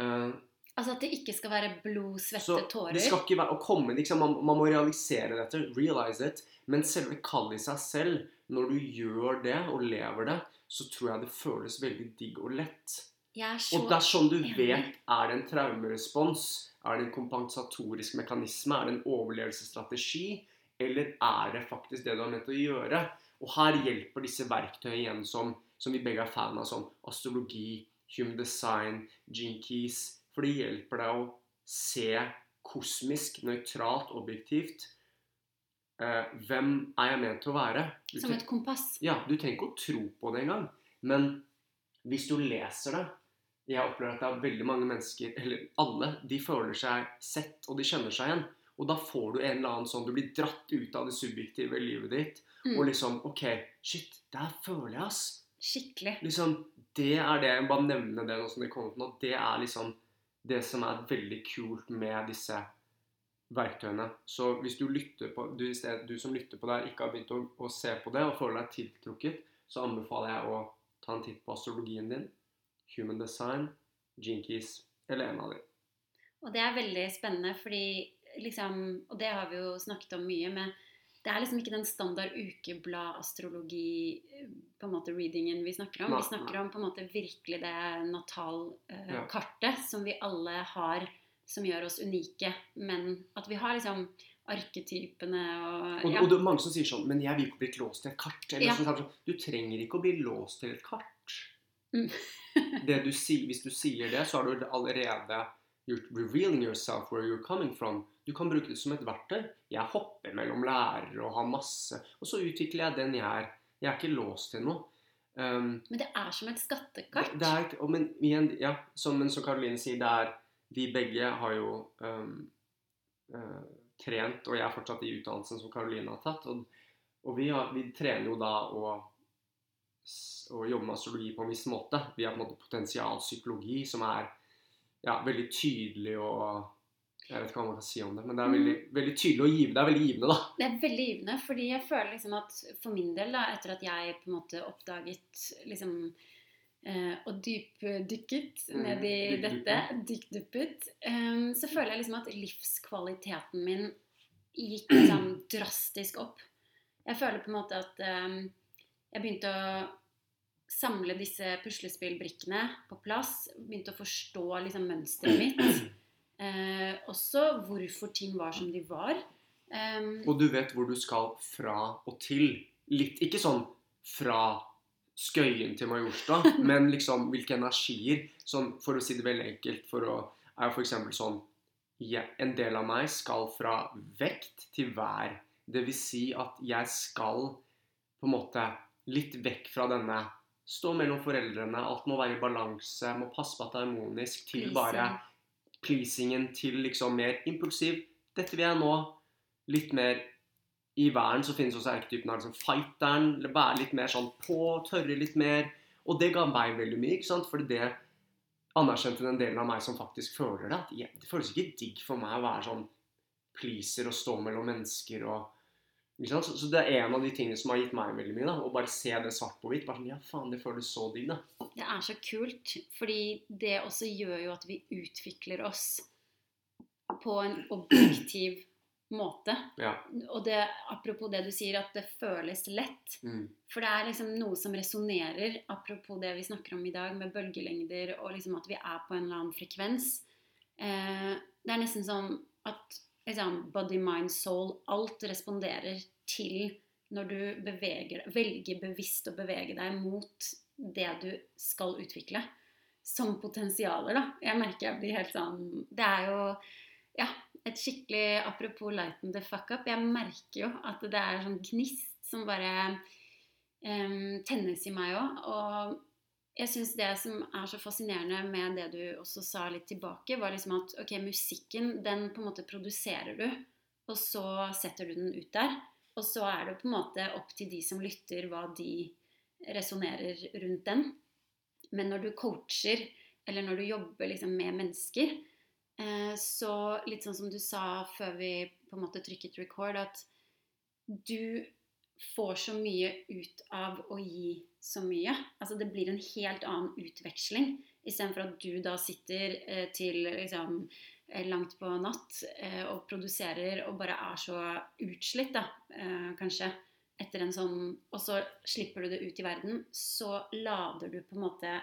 Uh, Altså at det ikke skal være blod, svette, så tårer. det skal ikke være å komme liksom, man, man må realisere dette. Realize it. Men selve kallet i seg selv, når du gjør det og lever det, så tror jeg det føles veldig digg og lett. Og er sånn du enig. vet er det en traumerespons, er det en kompensatorisk mekanisme, er det en overlevelsesstrategi, eller er det faktisk det du har ment å gjøre? Og her hjelper disse verktøyene igjen som, som vi begge er fan av, som astrologi, human design, gene keys, for det hjelper deg å se kosmisk, nøytralt, objektivt. Eh, hvem er jeg ment til å være? Du Som et kompass. ja, du trenger ikke å tro på det engang. Men hvis du leser det Jeg opplever at det er veldig mange mennesker, eller alle, de føler seg sett, og de kjenner seg igjen. Og da får du en eller annen sånn Du blir dratt ut av det subjektive livet ditt. Mm. Og liksom OK, shit, der føler jeg, ass. Skikkelig. Liksom, Det er det Jeg bare nevner det nå som det kommer til nå. Det er liksom det som er veldig kult med disse verktøyene. Så hvis du lytter på du, du som lytter på det, her, ikke har begynt å, å se på det og føler deg tiltrukket, så anbefaler jeg å ta en titt på astrologien din, human design, keys, eller en av dem. Og det er veldig spennende, fordi liksom Og det har vi jo snakket om mye, men det er liksom ikke den standard ukeblad-astrologi eh, vi snakker om. Vi snakker om på en måte virkelig det natalkartet som vi alle har, som gjør oss unike. Men at vi har liksom arketypene og Og, ja. og det er mange som sier sånn Men jeg vil ikke bli låst til et kart. Eller Ja. sånn, Du trenger ikke å bli låst til et kart. Mm. det du sier, hvis du sier det, så har du allerede You're revealing yourself where you're coming from. Du kan bruke det som et verktøy. Jeg hopper mellom lærere og har masse Og så utvikler jeg den jeg er. Jeg er ikke låst til noe. Um, Men det er som et skattekart. det er, ikke- og men igjen, ja, som, men som Karoline sier, det er Vi begge har jo um, uh, trent, og jeg er fortsatt i utdannelsen som Karoline har tatt. Og, og vi, har, vi trener jo da å, å jobbe med astrologi på en viss måte. Vi har på en måte potensialpsykologi, som er ja, veldig tydelig og Jeg vet ikke hva man kan si om det, men det er veldig, veldig tydelig og givende. Det er veldig givende, da. Det er veldig givende, fordi jeg føler liksom at for min del, da, etter at jeg på en måte oppdaget liksom eh, og dypdykket mm, ned i dette, dykkduppet, eh, så føler jeg liksom at livskvaliteten min gikk liksom drastisk opp. Jeg føler på en måte at eh, jeg begynte å samle disse puslespillbrikkene på plass. Begynte å forstå liksom mønsteret mitt. Eh, også hvorfor ting var som de var. Um, Og du vet hvor du skal fra og til. Litt, ikke sånn fra Skøyen til Majorstad, men liksom hvilke energier. Sånn, for å si det veldig enkelt, for å, er for eksempel sånn ja, En del av meg skal fra vekt til vær. Det vil si at jeg skal på en måte litt vekk fra denne Stå mellom foreldrene, alt må være i balanse, må passe på at det er harmonisk, til bare pleasingen til liksom mer impulsiv. Dette vil jeg nå. Litt mer i væren så finnes også erketypen av liksom fighteren. Være litt mer sånn på, tørre litt mer. Og det ga meg veldig mye, ikke sant? Fordi det anerkjente den delen av meg som faktisk føler det. At det føles ikke digg for meg å være sånn pleaser og stå mellom mennesker og? Så, så det er en av de tingene som har gitt meg veldig mye. da, Å bare se det svart på hvitt. bare sånn, Ja, faen, det føles så digg, da. Det er så kult, fordi det også gjør jo at vi utvikler oss på en objektiv måte. Ja. Og det, apropos det du sier, at det føles lett. Mm. For det er liksom noe som resonnerer, apropos det vi snakker om i dag, med bølgelengder og liksom at vi er på en eller annen frekvens. Eh, det er nesten sånn at liksom, body, mind, soul Alt responderer til når du beveger, velger bevisst å bevege deg mot det du skal utvikle. Som potensialer, da. Jeg merker jeg blir helt sånn Det er jo ja, et skikkelig Apropos lighten the fuck up. Jeg merker jo at det er sånn gnist som bare um, tennes i meg òg. Og jeg syns det som er så fascinerende med det du også sa litt tilbake, var liksom at ok, musikken, den på en måte produserer du, og så setter du den ut der. Og så er det på en måte opp til de som lytter, hva de resonnerer rundt den. Men når du coacher, eller når du jobber liksom med mennesker, eh, så litt sånn som du sa før vi på en måte trykket record, at du får så mye ut av å gi så mye. Altså det blir en helt annen utveksling. Istedenfor at du da sitter eh, til liksom eh, langt på natt eh, og produserer og bare er så utslitt, da, kanskje. Etter en sånn Og så slipper du det ut i verden. Så lader du på en måte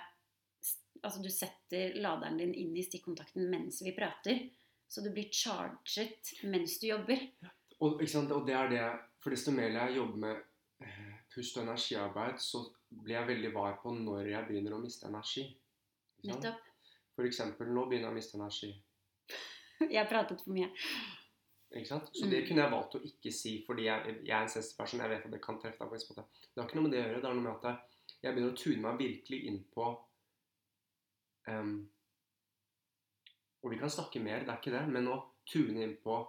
Altså du setter laderen din inn i stikkontakten mens vi prater. Så du blir charget mens du jobber. Og, og det er det For desto mer jeg jobber med eh, pust- og energiarbeid, så blir jeg veldig var på når jeg begynner å miste energi. Nettopp. For eksempel, nå begynner jeg å miste energi. Jeg pratet for mye. Ikke sant? Så det Mm. kunne jeg valgt å ikke si, fordi jeg, jeg er en sensitiv person. Jeg vet at det kan treffe deg på en måte. Det har ikke noe med det å gjøre. Det har noe med at jeg, jeg begynner å tune meg virkelig inn på um, Og vi kan snakke mer, det er ikke det, men å tune inn på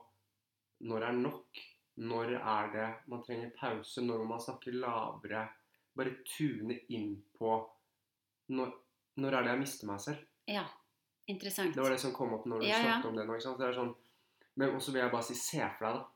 når er nok? Når er det man trenger pause? Når må man snakke lavere? Bare tune inn på når, når er det jeg mister meg selv? Ja. Interessant. Det var det som kom opp når du Ja, ja. snakket om det nå. ikke sant? Det er sånn, men også vil jeg bare si, se for deg, da.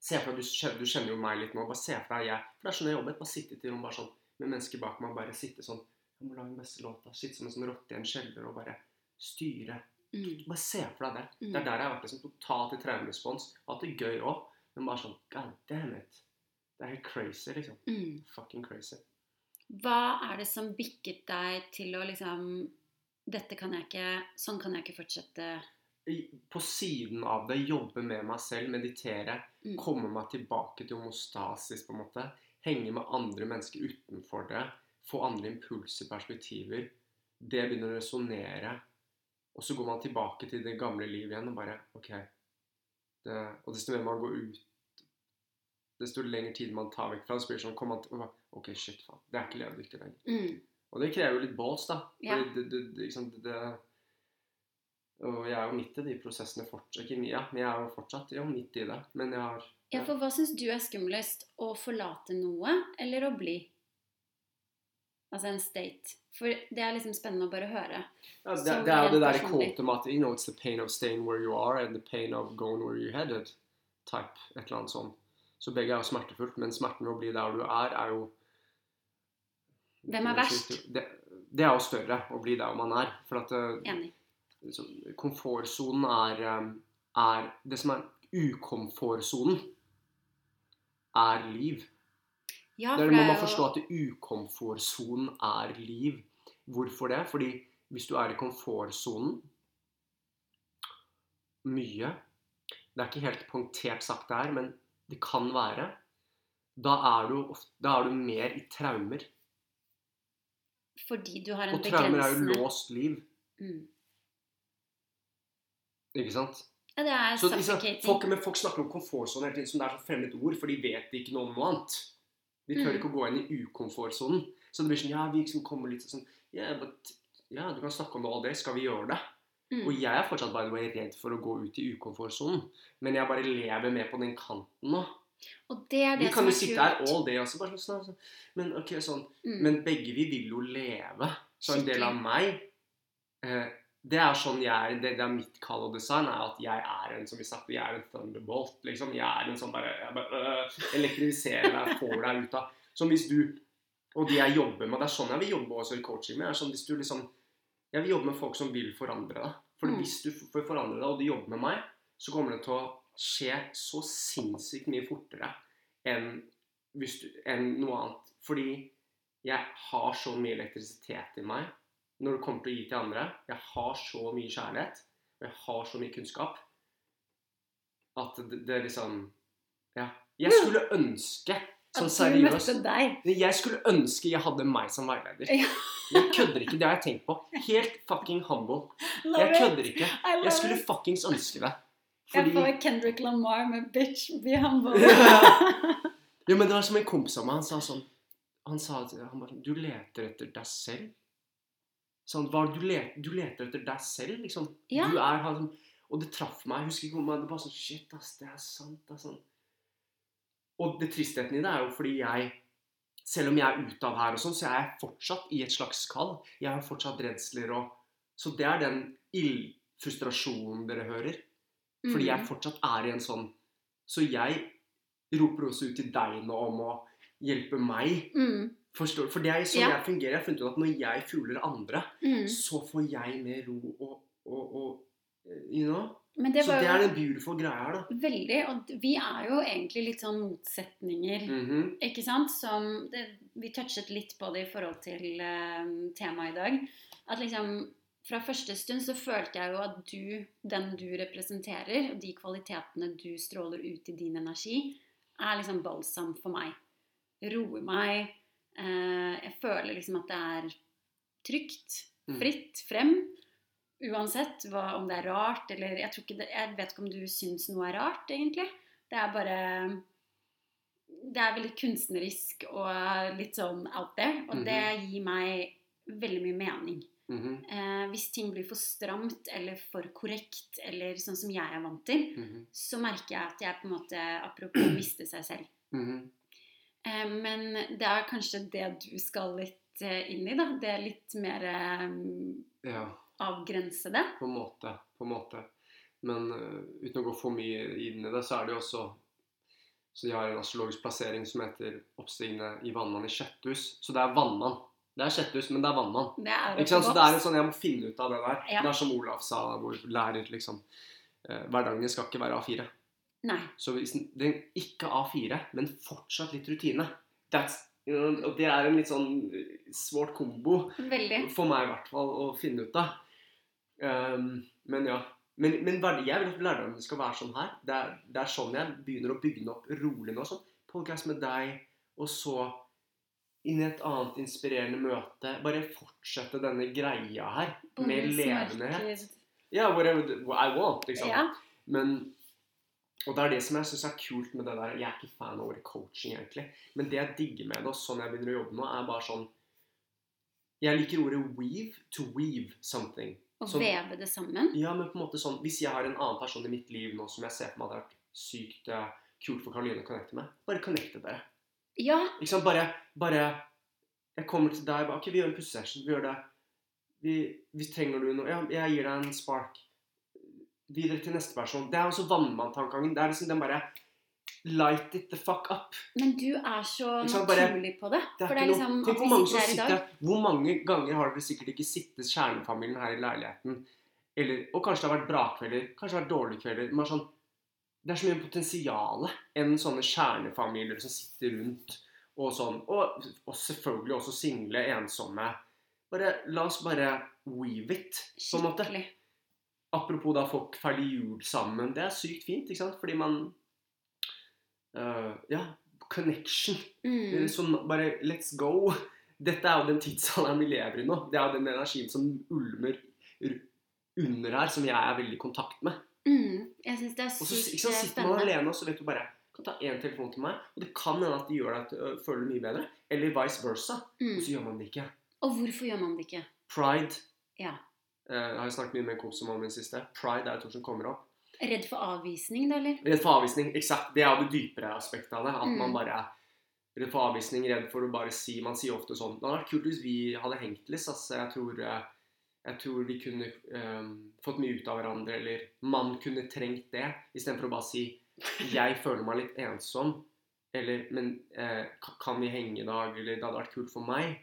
Se for deg, du du kjenner jo meg litt nå. Bare se for deg jeg For det er sånn jeg jobbet. Bare sitte til rom bare sånn, med mennesker bak meg. Bare sitte sånn Jeg må lage den beste låta. Sitte som en sånn rotte i en kjeller og bare styre. Mm. Bare se for deg det. Mm. Det er der jeg har vært liksom totalt i traumerespons. Hatt det gøy òg, men bare sånn God damn it. Det er helt crazy, liksom. Mm. Fucking crazy. Hva er det som bikket deg til å liksom Dette kan jeg ikke Sånn kan jeg ikke fortsette. På siden av det, jobbe med meg selv, meditere. Mm. komme meg tilbake til homostasis, på en måte. Henge med andre mennesker utenfor det. Få andre impulser, perspektiver. Det begynner å resonnere. Og så går man tilbake til det gamle livet igjen og bare OK. Det, og desto mer man går ut Desto lengre tid man tar vekk fra det, så blir det sånn kom man til, OK, shit, faen. Det er ikke levedyktig lenger. Mm. Og det krever jo litt balls, da. Ja. Det, det, det, og jeg er jo midt i de prosessene fortsatt. Ikke ja, men jeg er jo fortsatt jo midt i det. Men jeg har Ja, for hva syns du er skumlest? Å forlate noe eller å bli? Altså en state. For det er liksom spennende å bare høre. Ja, det, det er jo det der personlig. quote om at you know, it's the pain of staying where you are and the pain of going where you're headed. Type, et eller annet sånn. Så begge er jo smertefullt, men smerten ved å bli der du er, er jo Hvem er verst? Det, det er jo større å bli der man er. For at eh, Enig. så komfortsonen er, eh, er Det som er ukomfortsonen, er liv. Ja, Det er, må man forstå at ukomfortsonen er liv. Hvorfor det? Fordi hvis du er i komfortsonen mye Det er ikke helt punktert sagt det her, men det kan være. Da er du, ofte, da er du mer i traumer. fordi du har en Og traumer er jo låst liv. mm. Ikke sant? Ja, det er Så suffocating. folk, men folk snakker om komfortsone hele tiden som det er så fremmed ord, for de vet ikke noe om noe annet. De tør Mm. ikke å gå inn i ukomfortsonen. Så det blir sånn Ja, vi liksom kommer litt sånn yeah, but, Ja, du kan snakke om det all det. Skal vi gjøre det? Mm. Og jeg er fortsatt by the way, redd for å gå ut i ukomfortsonen. Men jeg bare lever med på den kanten nå. Og det er det Vi kan jo sitte her all day også, bare sånn, sånn. Men ok, sånn Mm. Men begge vi vil jo leve. Så en del av meg eh, Det er sånn jeg det, det er mitt kall og design, er at jeg er en som vi snakket, jeg er en thunderbolt. liksom, Jeg er en som bare, jeg bare øh, Elektrifiserer deg, får deg ut av Som hvis du Og de jeg jobber med, det er sånn jeg vil jobbe også i coaching med. er sånn hvis du liksom, Jeg vil jobbe med folk som vil forandre deg. For Mm. hvis du får forandre deg, og du jobber med meg, så kommer det til å skje så sinnssykt mye fortere enn, hvis du, enn noe annet. Fordi jeg har så mye elektrisitet i meg når det kommer til å gi til andre. Jeg har så mye kjærlighet, og jeg har så mye kunnskap, at det, det er liksom Ja. Jeg skulle ønske Sånn seriøst. Jeg skulle ønske jeg hadde meg som veileder. Ja. Jeg kødder ikke. Det har jeg tenkt på. Helt fucking humble. Love Jeg kødder ikke. Jeg skulle it. fuckings ønske det. Jeg får Kendrick Lamar med 'bitch, be humble'. Jo, men det var som en kompis av meg. Han sa sånn Han sa han bare, Du leter etter deg selv. Sånn, du, leter, du leter etter deg selv, liksom. Ja. Du er han Og det traff meg. Jeg husker ikke hvor Det var sånn Shit, ass. Det er sant. Det er sånn. Og det tristheten i det er jo fordi jeg Selv om jeg er ute av her og sånn, så er jeg fortsatt i et slags kall. Jeg har fortsatt redsler og Så det er den ildfrustrasjonen dere hører. Fordi jeg Mm. fortsatt er i en sånn Så jeg roper også ut til deg nå om å hjelpe meg. mm. Forstår du? For det er sånn Ja. jeg fungerer. Jeg har funnet ut at når jeg fugler andre, Mm. så får jeg mer ro og, og, og eh, You know? Men det så det er den beautiful greia her, da. veldig Og vi er jo egentlig litt sånn motsetninger. Mhm. Ikke sant? Som det, Vi touchet litt på det i forhold til uh, temaet i dag. At liksom fra første stund så følte jeg jo at du, den du representerer, og de kvalitetene du stråler ut i din energi, er liksom balsam for meg. Roer meg. Eh, jeg føler liksom at det er trygt, Mm. fritt frem. Uansett hva, om det er rart eller jeg, tror ikke det, jeg vet ikke om du syns noe er rart, egentlig. Det er bare Det er veldig kunstnerisk og litt sånn out there. Og det gir meg veldig mye mening. Mhm. Eh, hvis ting blir for stramt eller for korrekt, eller sånn som jeg er vant til, Mhm. så merker jeg at jeg på en måte Apropos miste seg selv. Mhm. Eh, men det er kanskje det du skal litt eh, inn i, da. Det er litt mer eh, Ja, avgrensede. på en måte. På en måte. Men uten å gå for mye inn i det, så er det jo også Så de har en astrologisk plassering som heter 'Oppstigende i vannmann i kjøtthus'. Så det er vannmann. Det er kjøtthus, men det er vannmann. Det er Ikke sant? Så det er en sånn, Jeg må finne ut av det der. Ja. Det er som Olav sa, hvor lærer liksom Hverdagen skal ikke være A4. Nei. Så hvis den, den ikke A4, men fortsatt litt rutine That's, Og det er en litt sånn eh, svårt kombo Veldig. for meg i hvert fall å finne ut av. Um, men ja. Men, men jeg vil at lærdommen skal være sånn her. Det er, det er sånn jeg begynner å bygge den opp rolig nå. sånn, Podcast med deg, og så inn i et annet inspirerende møte. Bare fortsette denne greia her med levende levendehet. Ja, whatever I want, liksom. Ja. Men Og det er det som jeg syns er kult med det der. Jeg er ikke fan av ordet coaching, egentlig. Men det jeg digger med det, og sånn jeg begynner å jobbe nå, er bare sånn Jeg liker ordet weave to weave something. Å Sånn- veve det sammen. Ja, men på en måte sånn Hvis jeg har en annen person i mitt liv nå som jeg ser på meg hadde vært sykt uh, kult for Karoline å connecte med, bare connecte dere. Ja. Ikke sant? Bare, bare Jeg kommer til deg bare Ok, vi gjør en pussesession. Vi gjør det. Vi, hvis trenger du noe Ja, jeg gir deg en spark. Videre til neste person. Det er også vannmanntankegangen. Det er liksom den bare Light it the fuck up. Men du er så bare- naturlig på det. Det For det er liksom noe, at vi sitter her i dag sitter Hvor mange ganger har dere sikkert ikke sittet kjernefamilien her i leiligheten? Eller, og kanskje det har vært brakvelder, kanskje det har vært dårlige kvelder. Men sånn, det er så mye potensial enn sånne kjernefamilier som sitter rundt og sånn. Og, og selvfølgelig også single, ensomme. Bare, la oss bare weave it, på en måte. Skikkelig. Apropos da folk feiler jul sammen. Det er sykt fint, ikke sant? Fordi man uh, Ja, connection. Mm. Sånn bare Let's go. Dette er jo den tidsalderen vi lever i nå. Det er jo den energien som ulmer under her, som jeg er veldig i kontakt med. Mm. Jeg syns det er Og så sykt ikke sant, eh, sitter man alene, og så vet du bare kan ta én telefon til meg, og det kan hende at de gjør deg å føler deg mye bedre. Eller vice versa. Mm. Og så gjør man det ikke. Og hvorfor gjør man det ikke? Pride. Ja. Eh, Jeg har snakket mye med kompis om i det siste. Pride er et ord som kommer opp. Redd for avvisning, da, eller? Redd for avvisning. Eksakt. Det er jo det dypere aspektet av det. At Mm. man bare er redd for avvisning, redd for å bare si Man sier ofte sånn Det hadde vært kult hvis vi hadde hengt litt. Altså, jeg tror eh, jeg tror vi kunne um, fått mye ut av hverandre, eller man kunne trengt det, istedenfor å bare si 'jeg føler meg litt ensom', eller 'men eh, kan vi henge i dag', eller 'det hadde vært kult for meg'.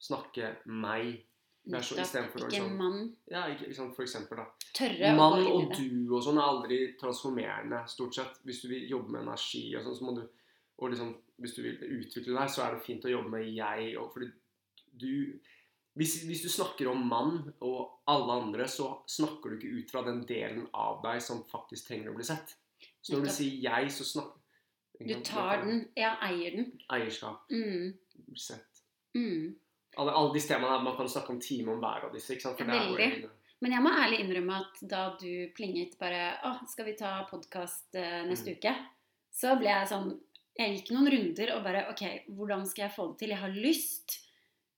Snakke meg. Så Nettopp. Ikke liksom- mann. Ja, ikke, ikke sant, for eksempel, da. Tørre Mann og du og sånn er aldri transformerende, stort sett. Hvis du vil jobbe med energi og sånn, så må du Og liksom, hvis du vil utvikle deg, så er det fint å jobbe med jeg og fordi du hvis, hvis du snakker om mann og alle andre, så snakker du ikke ut fra den delen av deg som faktisk trenger å bli sett. Så når du sier jeg, så snakker Du tar den. Ja, eier den. Eierskap. Mm. Sett. Mm. Alle, alle disse temaene, Man kan snakke om time om hver av disse. ikke sant? Veldig. Men jeg må ærlig innrømme at da du plinget bare Å, skal vi ta podkast neste Mm. uke? Så ble jeg sånn Jeg gikk noen runder og bare OK, hvordan skal jeg få det til? Jeg har lyst.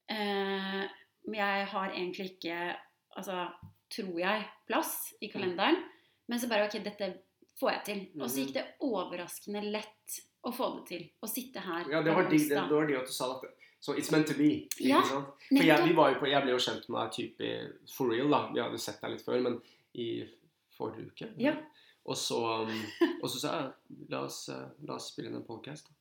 Eh, men jeg har egentlig ikke Altså, tror jeg, plass i kalenderen. Men så bare OK, dette får jeg til. Og så gikk det overraskende lett å få det til. Å sitte her Ja, det var de, det, det var de at du sa det. Så it's meant to be. Ja. For jeg, vi var jo på, jeg ble jo kjent med deg type For real, da. Vi hadde sett deg litt før, men i forrige uke. Ja. Og så, um, og så sa jeg la oss, eh, la oss spille inn en podcast.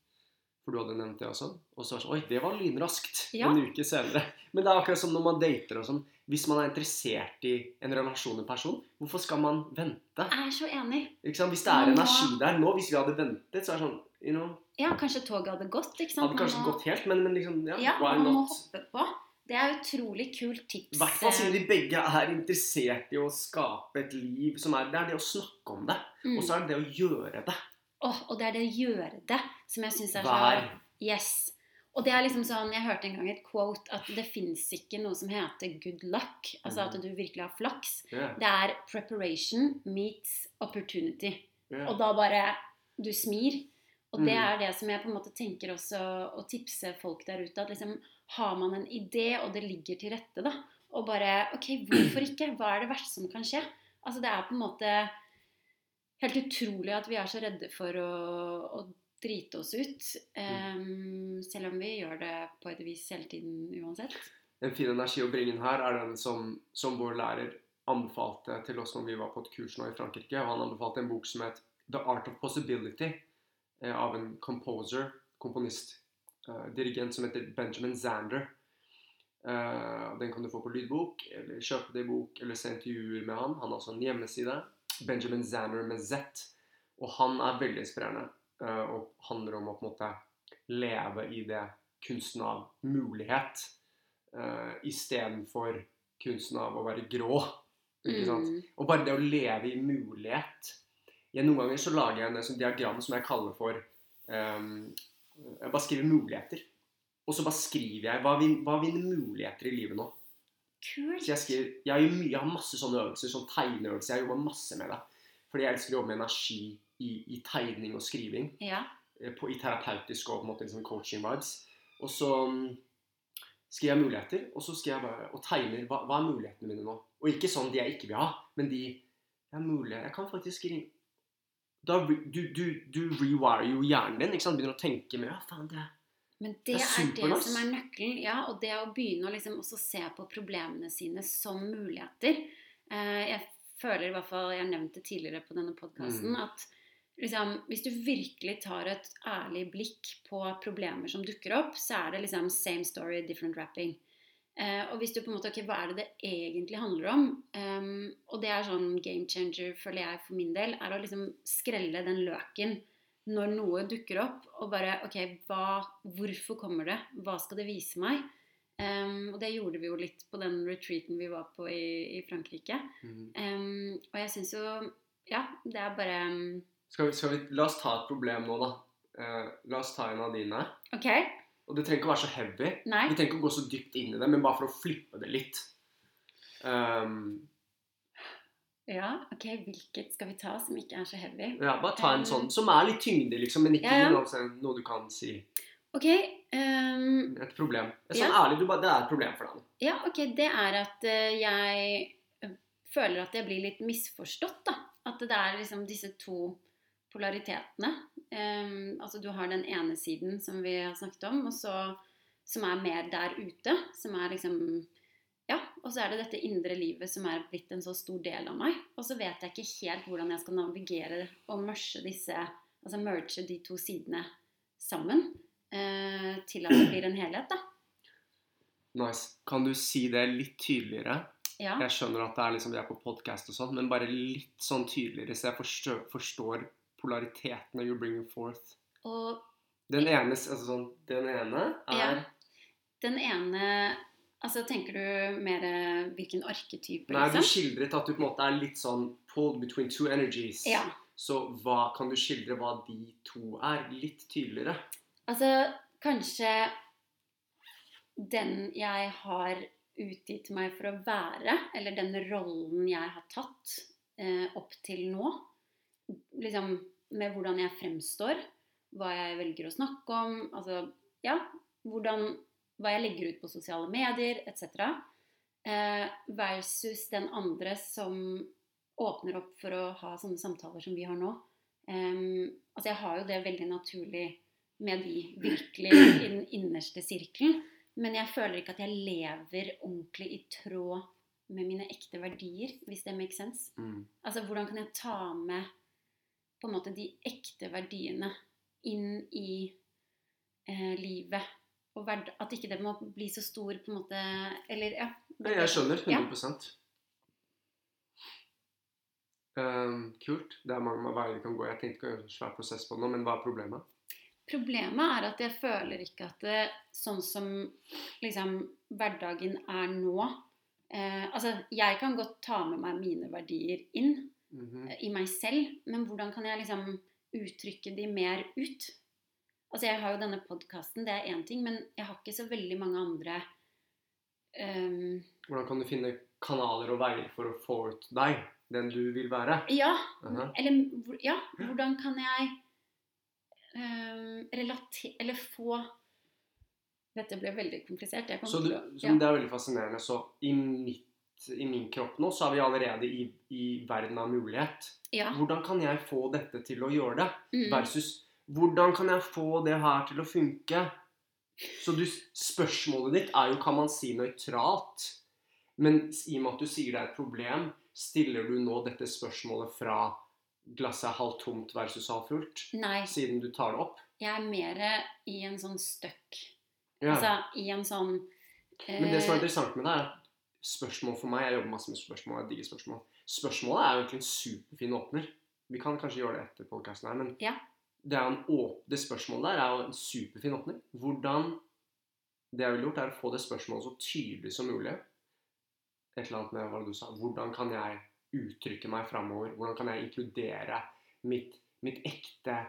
For du hadde nevnt det også. Og så var det sånn Oi, det var lynraskt. Ja. En uke senere. Men det er akkurat som når man dater og sånn. Hvis man er interessert i en relasjon med en person, hvorfor skal man vente? Jeg er så enig. Ikke sant? Hvis det er energi der nå, hvis vi hadde ventet, så er det sånn you know, Ja, kanskje toget hadde gått, ikke sant? Hadde kanskje Man må- gått helt, men, men liksom ja, Ja, man må not? hoppe på. Det er utrolig kult tips. I hvert fall siden de begge er interessert i å skape et liv som er Det er det å snakke om det, Mm. og så er det det å gjøre det. Åh, og det er det å gjøre det som jeg syns er så. Yes. Og det er liksom sånn, Jeg hørte en gang et quote at det fins ikke noe som heter good luck. Altså Mm. at du virkelig har flaks. Yeah. Det er preparation meets opportunity. Yeah. Og da bare Du smir. Og det Mm. er det som jeg på en måte tenker også å tipse folk der ute. At liksom har man en idé, og det ligger til rette, da. Og bare OK, hvorfor ikke? Hva er det verste som kan skje? Altså det er på en måte helt utrolig at vi er så redde for å, å drite oss ut. Um, selv om vi gjør det på et vis hele tiden uansett. En fin energi å bringe inn her er den som, som vår lærer anbefalte til oss når vi var på et kurs nå i Frankrike. og Han anbefalte en bok som het The Art of Possibility av en composer, komponist, eh, dirigent som heter Benjamin Zander. Eh, den kan du få på lydbok, eller kjøpe det i bok, eller se intervjuer med han. Han har også en hjemmeside. Benjamin Zander med Z. Og han er veldig inspirerende eh, og handler om å på en måte leve i det kunsten av mulighet uh, istedenfor kunsten av å være grå. Ikke sant? Mm. Og bare det å leve i mulighet. Jeg, noen ganger så lager jeg en sånn diagram som jeg kaller for um, Jeg bare skriver muligheter. Og så bare skriver jeg hva er hva er muligheter i livet nå. Kult. Så jeg skriver, jeg, mye, jeg har masse sånne øvelser, sånn tegneøvelser. Jeg jobber masse med det. Fordi jeg elsker å jobbe med energi i, i tegning og skriving. Ja. eh, På, I terapeutisk og på en måte liksom coaching-vibes. Og så mm, skriver jeg muligheter, og så skriver jeg bare og tegner hva, hva er mulighetene mine nå. Og ikke sånn de jeg ikke vil ha, men de jeg mulig, Jeg kan faktisk skrive da, re- du, du, du rewire jo hjernen din. ikke sant? Begynner å tenke mer. Ja, faen, det Men det Det er er det som er nøkkelen. Ja, og det å begynne å liksom også se på problemene sine som muligheter. Eh, jeg føler i hvert fall, jeg har nevnt det tidligere på denne podkasten, Mm. at liksom, hvis du virkelig tar et ærlig blikk på problemer som dukker opp, så er det liksom same story, different wrapping. Eh, og hvis du på en måte, ok, Hva er det det egentlig handler om? Um, og det er sånn game changer, føler jeg for min del, er å liksom skrelle den løken når noe dukker opp, og bare OK, hva, hvorfor kommer det? Hva skal det vise meg? Um, og det gjorde vi jo litt på den retreaten vi var på i, i Frankrike. mm. Um, og jeg syns jo Ja, det er bare skal, vi, skal vi La oss ta et problem nå, da. Uh, la oss ta en av dine. OK. Og det trenger ikke å være så heavy. Nei. Vi trenger ikke å gå så dypt inn i det, men bare for å flippe det litt. Um, Ja, OK. Hvilket skal vi ta som ikke er så heavy? ja, bare ta en Um, sånn som er litt tyngde, liksom, men ikke ja, ja. noe, noe du kan si. OK. Um, Et problem. Et Ja. sånn ærlig, du Det er et problem for deg. Ja, ok, det er at eh, jeg føler at jeg blir litt misforstått, da. At det er liksom disse to polaritetene. Um, altså du har den ene siden som vi har snakket om, så som er mer der ute. Som er liksom ja, og så er det dette indre livet som er blitt en så stor del av meg. Og så vet jeg ikke helt hvordan jeg skal navigere og merge disse Altså merge de to sidene sammen uh, til at det blir en helhet, da. Nice. Kan du si det litt tydeligere? Ja. Jeg skjønner at det er liksom, vi er på podkast og sånn, men bare litt sånn tydeligere, så jeg forstår, forstår polaritetene you're bringing forth. Og Den ene, altså sånn, den ene er Ja. den ene Altså tenker du mer eh, hvilken arketype, Nei, du liksom? skildret at du på en måte er litt sånn pulled between two energies. Ja. Så hva kan du skildre hva de to er? Litt tydeligere. Altså kanskje den jeg har utgitt meg for å være, eller den rollen jeg har tatt eh, opp til nå, liksom med hvordan jeg fremstår, hva jeg velger å snakke om, altså ja, hvordan, hva jeg legger ut på sosiale medier, etc. Eh, versus den andre som åpner opp for å ha sånne samtaler som vi har nå. Em, altså jeg har jo det veldig naturlig med de virkelig i den innerste sirkelen. Men jeg føler ikke at jeg lever ordentlig i tråd med mine ekte verdier, hvis det makes sense. Mm. Altså hvordan kan jeg ta med på en måte de ekte verdiene inn i eh, livet? Og at ikke det må bli så stor på en måte Eller ja. Nei, jeg skjønner. Ja. 100 Ehm, Kult. Det er mange veier vi kan gå. Jeg tenkte ikke å gjøre en svær prosess på det nå, men hva er problemet? Problemet er at jeg føler ikke at det, sånn som liksom hverdagen er nå eh, Altså, jeg kan godt ta med meg mine verdier inn Mhm. eh, i meg selv, men hvordan kan jeg liksom uttrykke de mer ut? Altså, jeg har jo denne podkasten, det er én ting, men jeg har ikke så veldig mange andre um... Hvordan kan du finne kanaler og veier for å få ut deg, den du vil være? Ja, Aha. eller ja, hvordan kan jeg um, relatere Eller få Dette ble veldig komplisert. Jeg Så, du, så ja. Det er veldig fascinerende. Så i, mitt, i min kropp nå, så er vi allerede i, i verden av mulighet. ja. Hvordan kan jeg få dette til å gjøre det? Mm. Versus hvordan kan jeg få det her til å funke? Så du, spørsmålet ditt er jo kan man si nøytralt. Men i og med at du sier det er et problem, stiller du nå dette spørsmålet fra glasset er halvt tomt versus halvfullt? Nei, Siden du tar det opp? jeg er mer i en sånn støkk. Ja. Altså i en sånn Men det som er eh, interessant med det, er spørsmål for meg Jeg jobber masse med spørsmål. jeg digger spørsmål. Spørsmålet er jo egentlig en superfin åpner. Vi kan kanskje gjøre det etter podkasten her, men Ja. det, det spørsmålet der er jo en superfin åpner. Hvordan Det jeg ville gjort, er å få det spørsmålet så tydelig som mulig. Et eller annet med hva du sa. Hvordan kan jeg uttrykke meg framover? Hvordan kan jeg inkludere mitt, mitt ekte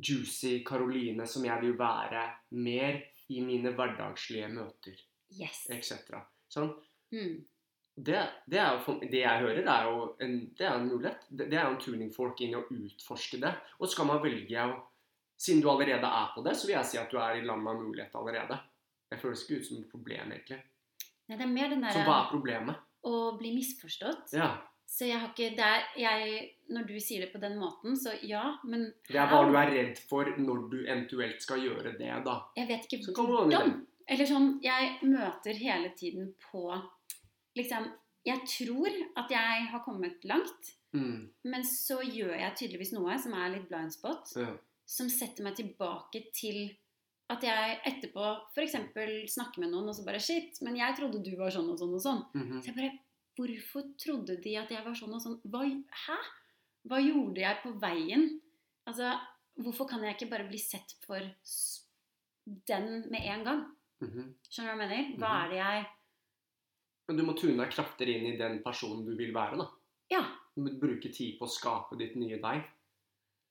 juicy Karoline som jeg vil være, mer i mine hverdagslige møter? Yes. etc. Sånn. Mm. Det, det, er jo for, det jeg hører, det er jo en, det er en mulighet. Det, det er jo en tuning fork inn i å utforske det. Og så skal man velge å Siden du allerede er på det, så vil jeg si at du er i land av mulighet allerede. Det føles ikke ut som et problem, egentlig. Nei, det er mer den Så hva er problemet? å bli misforstått. Ja, Så jeg har ikke det er, jeg, Når du sier det på den måten, så ja, men Det er hva du er redd for når du eventuelt skal gjøre det, da. Jeg vet ikke hvordan. Eller sånn Jeg møter hele tiden på Liksom Jeg tror at jeg har kommet langt, Mm. men så gjør jeg tydeligvis noe som er litt blind spot, Ja. som setter meg tilbake til at jeg etterpå f.eks. snakker med noen, og så bare Shit, men jeg trodde du var sånn og sånn og sånn. Mhm. Så jeg bare Hvorfor trodde de at jeg var sånn og sånn? Hva, hæ? Hva gjorde jeg på veien? Altså, hvorfor kan jeg ikke bare bli sett for den med en gang? Mhm. Skjønner du hva jeg mener? Hva Mhm. er det jeg Men du må tune deg kraftigere inn i den personen du vil være, da. Ja, Du må bruke tid på å skape ditt nye deg.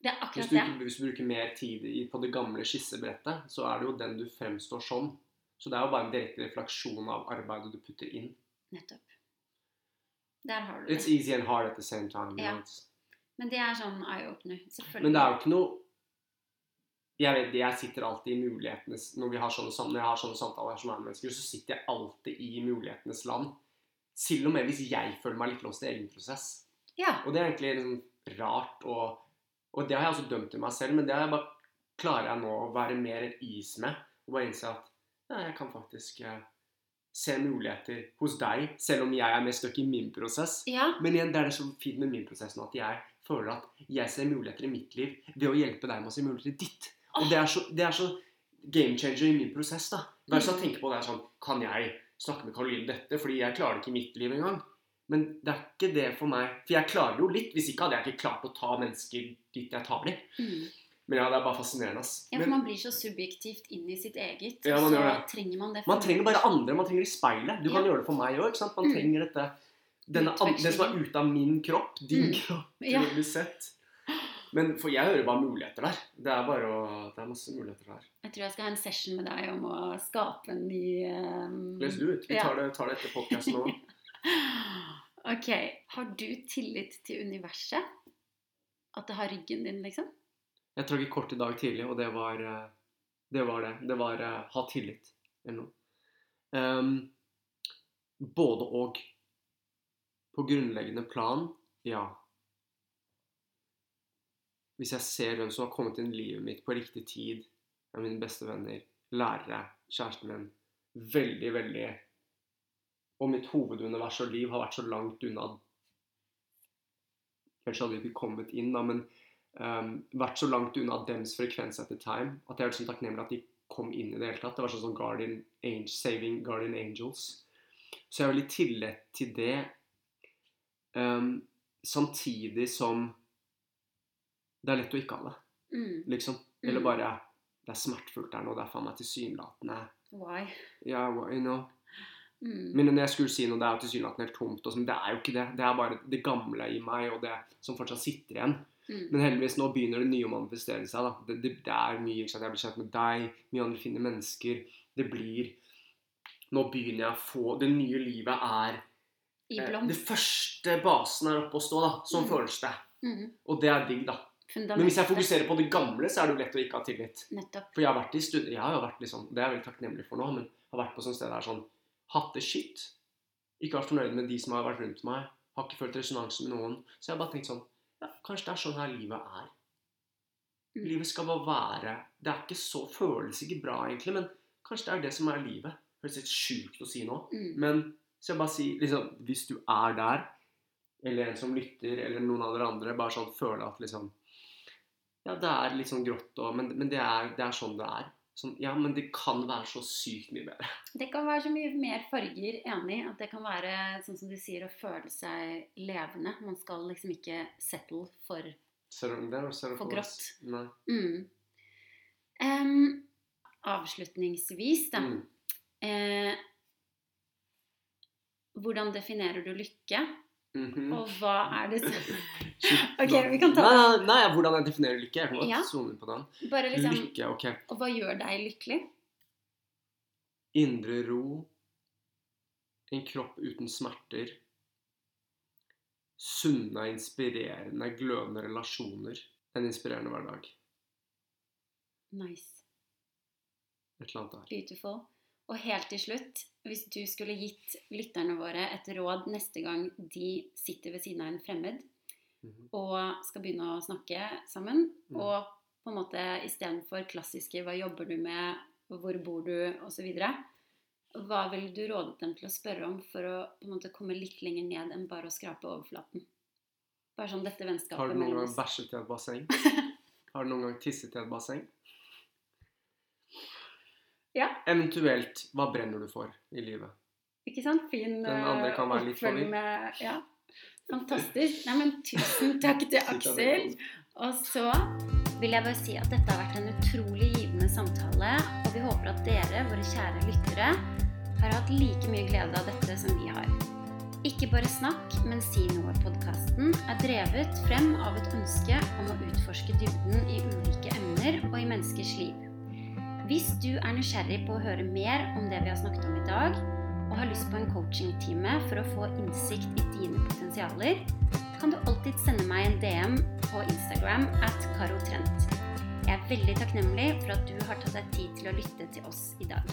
det er Hvis akkurat du, det. hvis du bruker mer tid på det gamle skissebrettet, så er det jo den du fremstår som. Så det er jo bare en direkte refleksjon av arbeidet du putter inn. Nettopp. Der har du It's easy and hard at the same time. Ja. Men det er sånn eye-opener. Selvfølgelig. Men det er jo ikke noe Jeg vet det, jeg sitter alltid i mulighetenes Når, vi har sånne, når jeg har sånne samtaler som er mennesker, så sitter jeg alltid i mulighetenes land. Selv og med hvis jeg føler meg litt låst i egen prosess. Ja. Og det er egentlig liksom rart, og, og det har jeg også dømt til meg selv, men det har jeg bare, klarer jeg nå å være mer is med. Og bare innse at ja, jeg kan faktisk eh, se muligheter hos deg, selv om jeg er mest stuck i min prosess. Ja. Men igjen, det er det så fint med min prosess nå, at jeg føler at jeg ser muligheter i mitt liv ved å hjelpe deg med å se muligheter i ditt. Og det er så, det er så game changer i min prosess, da. Bare så tenke på det er sånn Kan jeg snakke med Karoline dette? Fordi jeg klarer det ikke i mitt liv engang. Men det er ikke det for meg. For jeg klarer jo litt. Hvis ikke hadde jeg ikke klart å ta mennesker dit jeg tar dem. Mm. Men ja, det er bare fascinerende, ass. ja, for man blir så subjektivt inn i sitt eget, Ja, man så gjør det. trenger man det. man trenger bare andre. Man trenger i speilet. Du kan gjøre det for meg òg. Man Mm. trenger dette denne, Det som er ute av min kropp, din Mm. kropp, Ja. å bli sett. Men for jeg hører bare muligheter der. Det er bare å Det er masse muligheter der. Jeg tror jeg skal ha en session med deg om å skape en ny um... Les du ut. Vi tar det, tar det etter podkasten nå. Ok. Har du tillit til universet? At det har ryggen din, liksom? Jeg trakk et kort i dag tidlig, og det var eh, det. var det. Det var uh, ha tillit eller noe. Um, både og. På grunnleggende plan, ja. Hvis jeg ser hvem som har kommet inn i livet mitt på riktig tid, er mine beste venner, lærere, kjæresten min Veldig, veldig Og mitt hovedunivers og liv har vært så langt unna Kanskje hadde vi ikke kommet inn, da, men um, vært så langt unna dems frekvens etter time at jeg er liksom takknemlig at de kom inn i det hele tatt. Det var sånn som Guardian Angel, Saving Guardian Angels. Så jeg har veldig tillit til det. Um, samtidig som det er lett å ikke ha det, Mm. liksom. Eller Mm. bare Det er smertefullt der nå, det er faen meg tilsynelatende Why? Ja, why, you know. Mm. Men når jeg skulle si noe, det er jo tilsynelatende helt tomt, sånn, det er jo ikke det. Det er bare det gamle i meg, og det som fortsatt sitter igjen. Mm. Men heldigvis nå begynner det nye å manifestere seg. Det, det, det er mye. Jeg blir kjent med deg, mye andre fine mennesker. Det blir Nå begynner jeg å få Det nye livet er I eh. Det første basen er oppe å stå, da. Sånn Mm. føles det. Mm. Og det er digg, da. Men hvis jeg fokuserer på det gamle, så er det jo lett å ikke ha tillit. Nettopp. For jeg har vært i stud Jeg har jo vært liksom Det er jeg veldig takknemlig for nå, men har vært på sånne steder der sånn Hatt det skitt. Ikke vært fornøyd med de som har vært rundt meg. Har ikke følt resonanse med noen. Så jeg har bare tenkt sånn Ja, kanskje det er sånn her livet er. Mm. Livet skal bare være Det er ikke så Føles ikke bra, egentlig, men kanskje det er det som er livet. Høres litt sjukt å si nå. Mm. Men så jeg bare sier liksom Hvis du er der, eller en som lytter, eller noen av dere andre, bare sånn føler at liksom Ja, det er litt sånn grått og Men, men det, er, det er sånn det er. Sånn, ja, men det kan være så sykt mye bedre. Det kan være så mye mer farger, enig. At det kan være, sånn som du sier, å føle seg levende. Man skal liksom ikke settle for For grått. Mm. Um, Avslutningsvis, da. Mm. Eh, hvordan definerer du lykke? Mhm. Og hva er det som Ok, vi kan ta nei, nei, nei, hvordan jeg definerer lykke. Jeg kan Ja. zoome inn på den. Bare liksom Lykke, ok. Og hva gjør deg lykkelig? Indre ro. En kropp uten smerter. Sunne, inspirerende, glødende relasjoner. En inspirerende hverdag. Nice. Et eller annet der. Beautiful. Og helt til slutt, hvis du skulle gitt lytterne våre et råd neste gang de sitter ved siden av en fremmed Mhm. og skal begynne å snakke sammen, mm. og på en måte istedenfor klassiske 'hva jobber du med', 'hvor bor du', osv. Hva ville du rådet dem til å spørre om for å på en måte komme litt lenger ned enn bare å skrape overflaten? Bare sånn dette vennskapet mellom oss. Har du noen gang bæsjet i et basseng? Har du noen gang tisset i et basseng? Ja. Eventuelt, hva brenner du for i livet? Ikke sant? Fin Den andre eh, kan være litt med Ja. Fantastisk. Nei, men tusen takk til Aksel. Og så vil jeg bare si at dette har vært en utrolig givende samtale, og vi håper at dere, våre kjære lyttere, har hatt like mye glede av dette som vi har. Ikke bare snakk, men si noe-podkasten er drevet frem av et ønske om å utforske dybden i ulike emner og i menneskers liv. Hvis du er nysgjerrig på å høre mer om det vi har snakket om i dag, og har lyst på en coachingtime for å få innsikt i dine potensialer, kan du alltid sende meg en DM på Instagram at karotrent. Jeg er veldig takknemlig for at du har tatt deg tid til å lytte til oss i dag.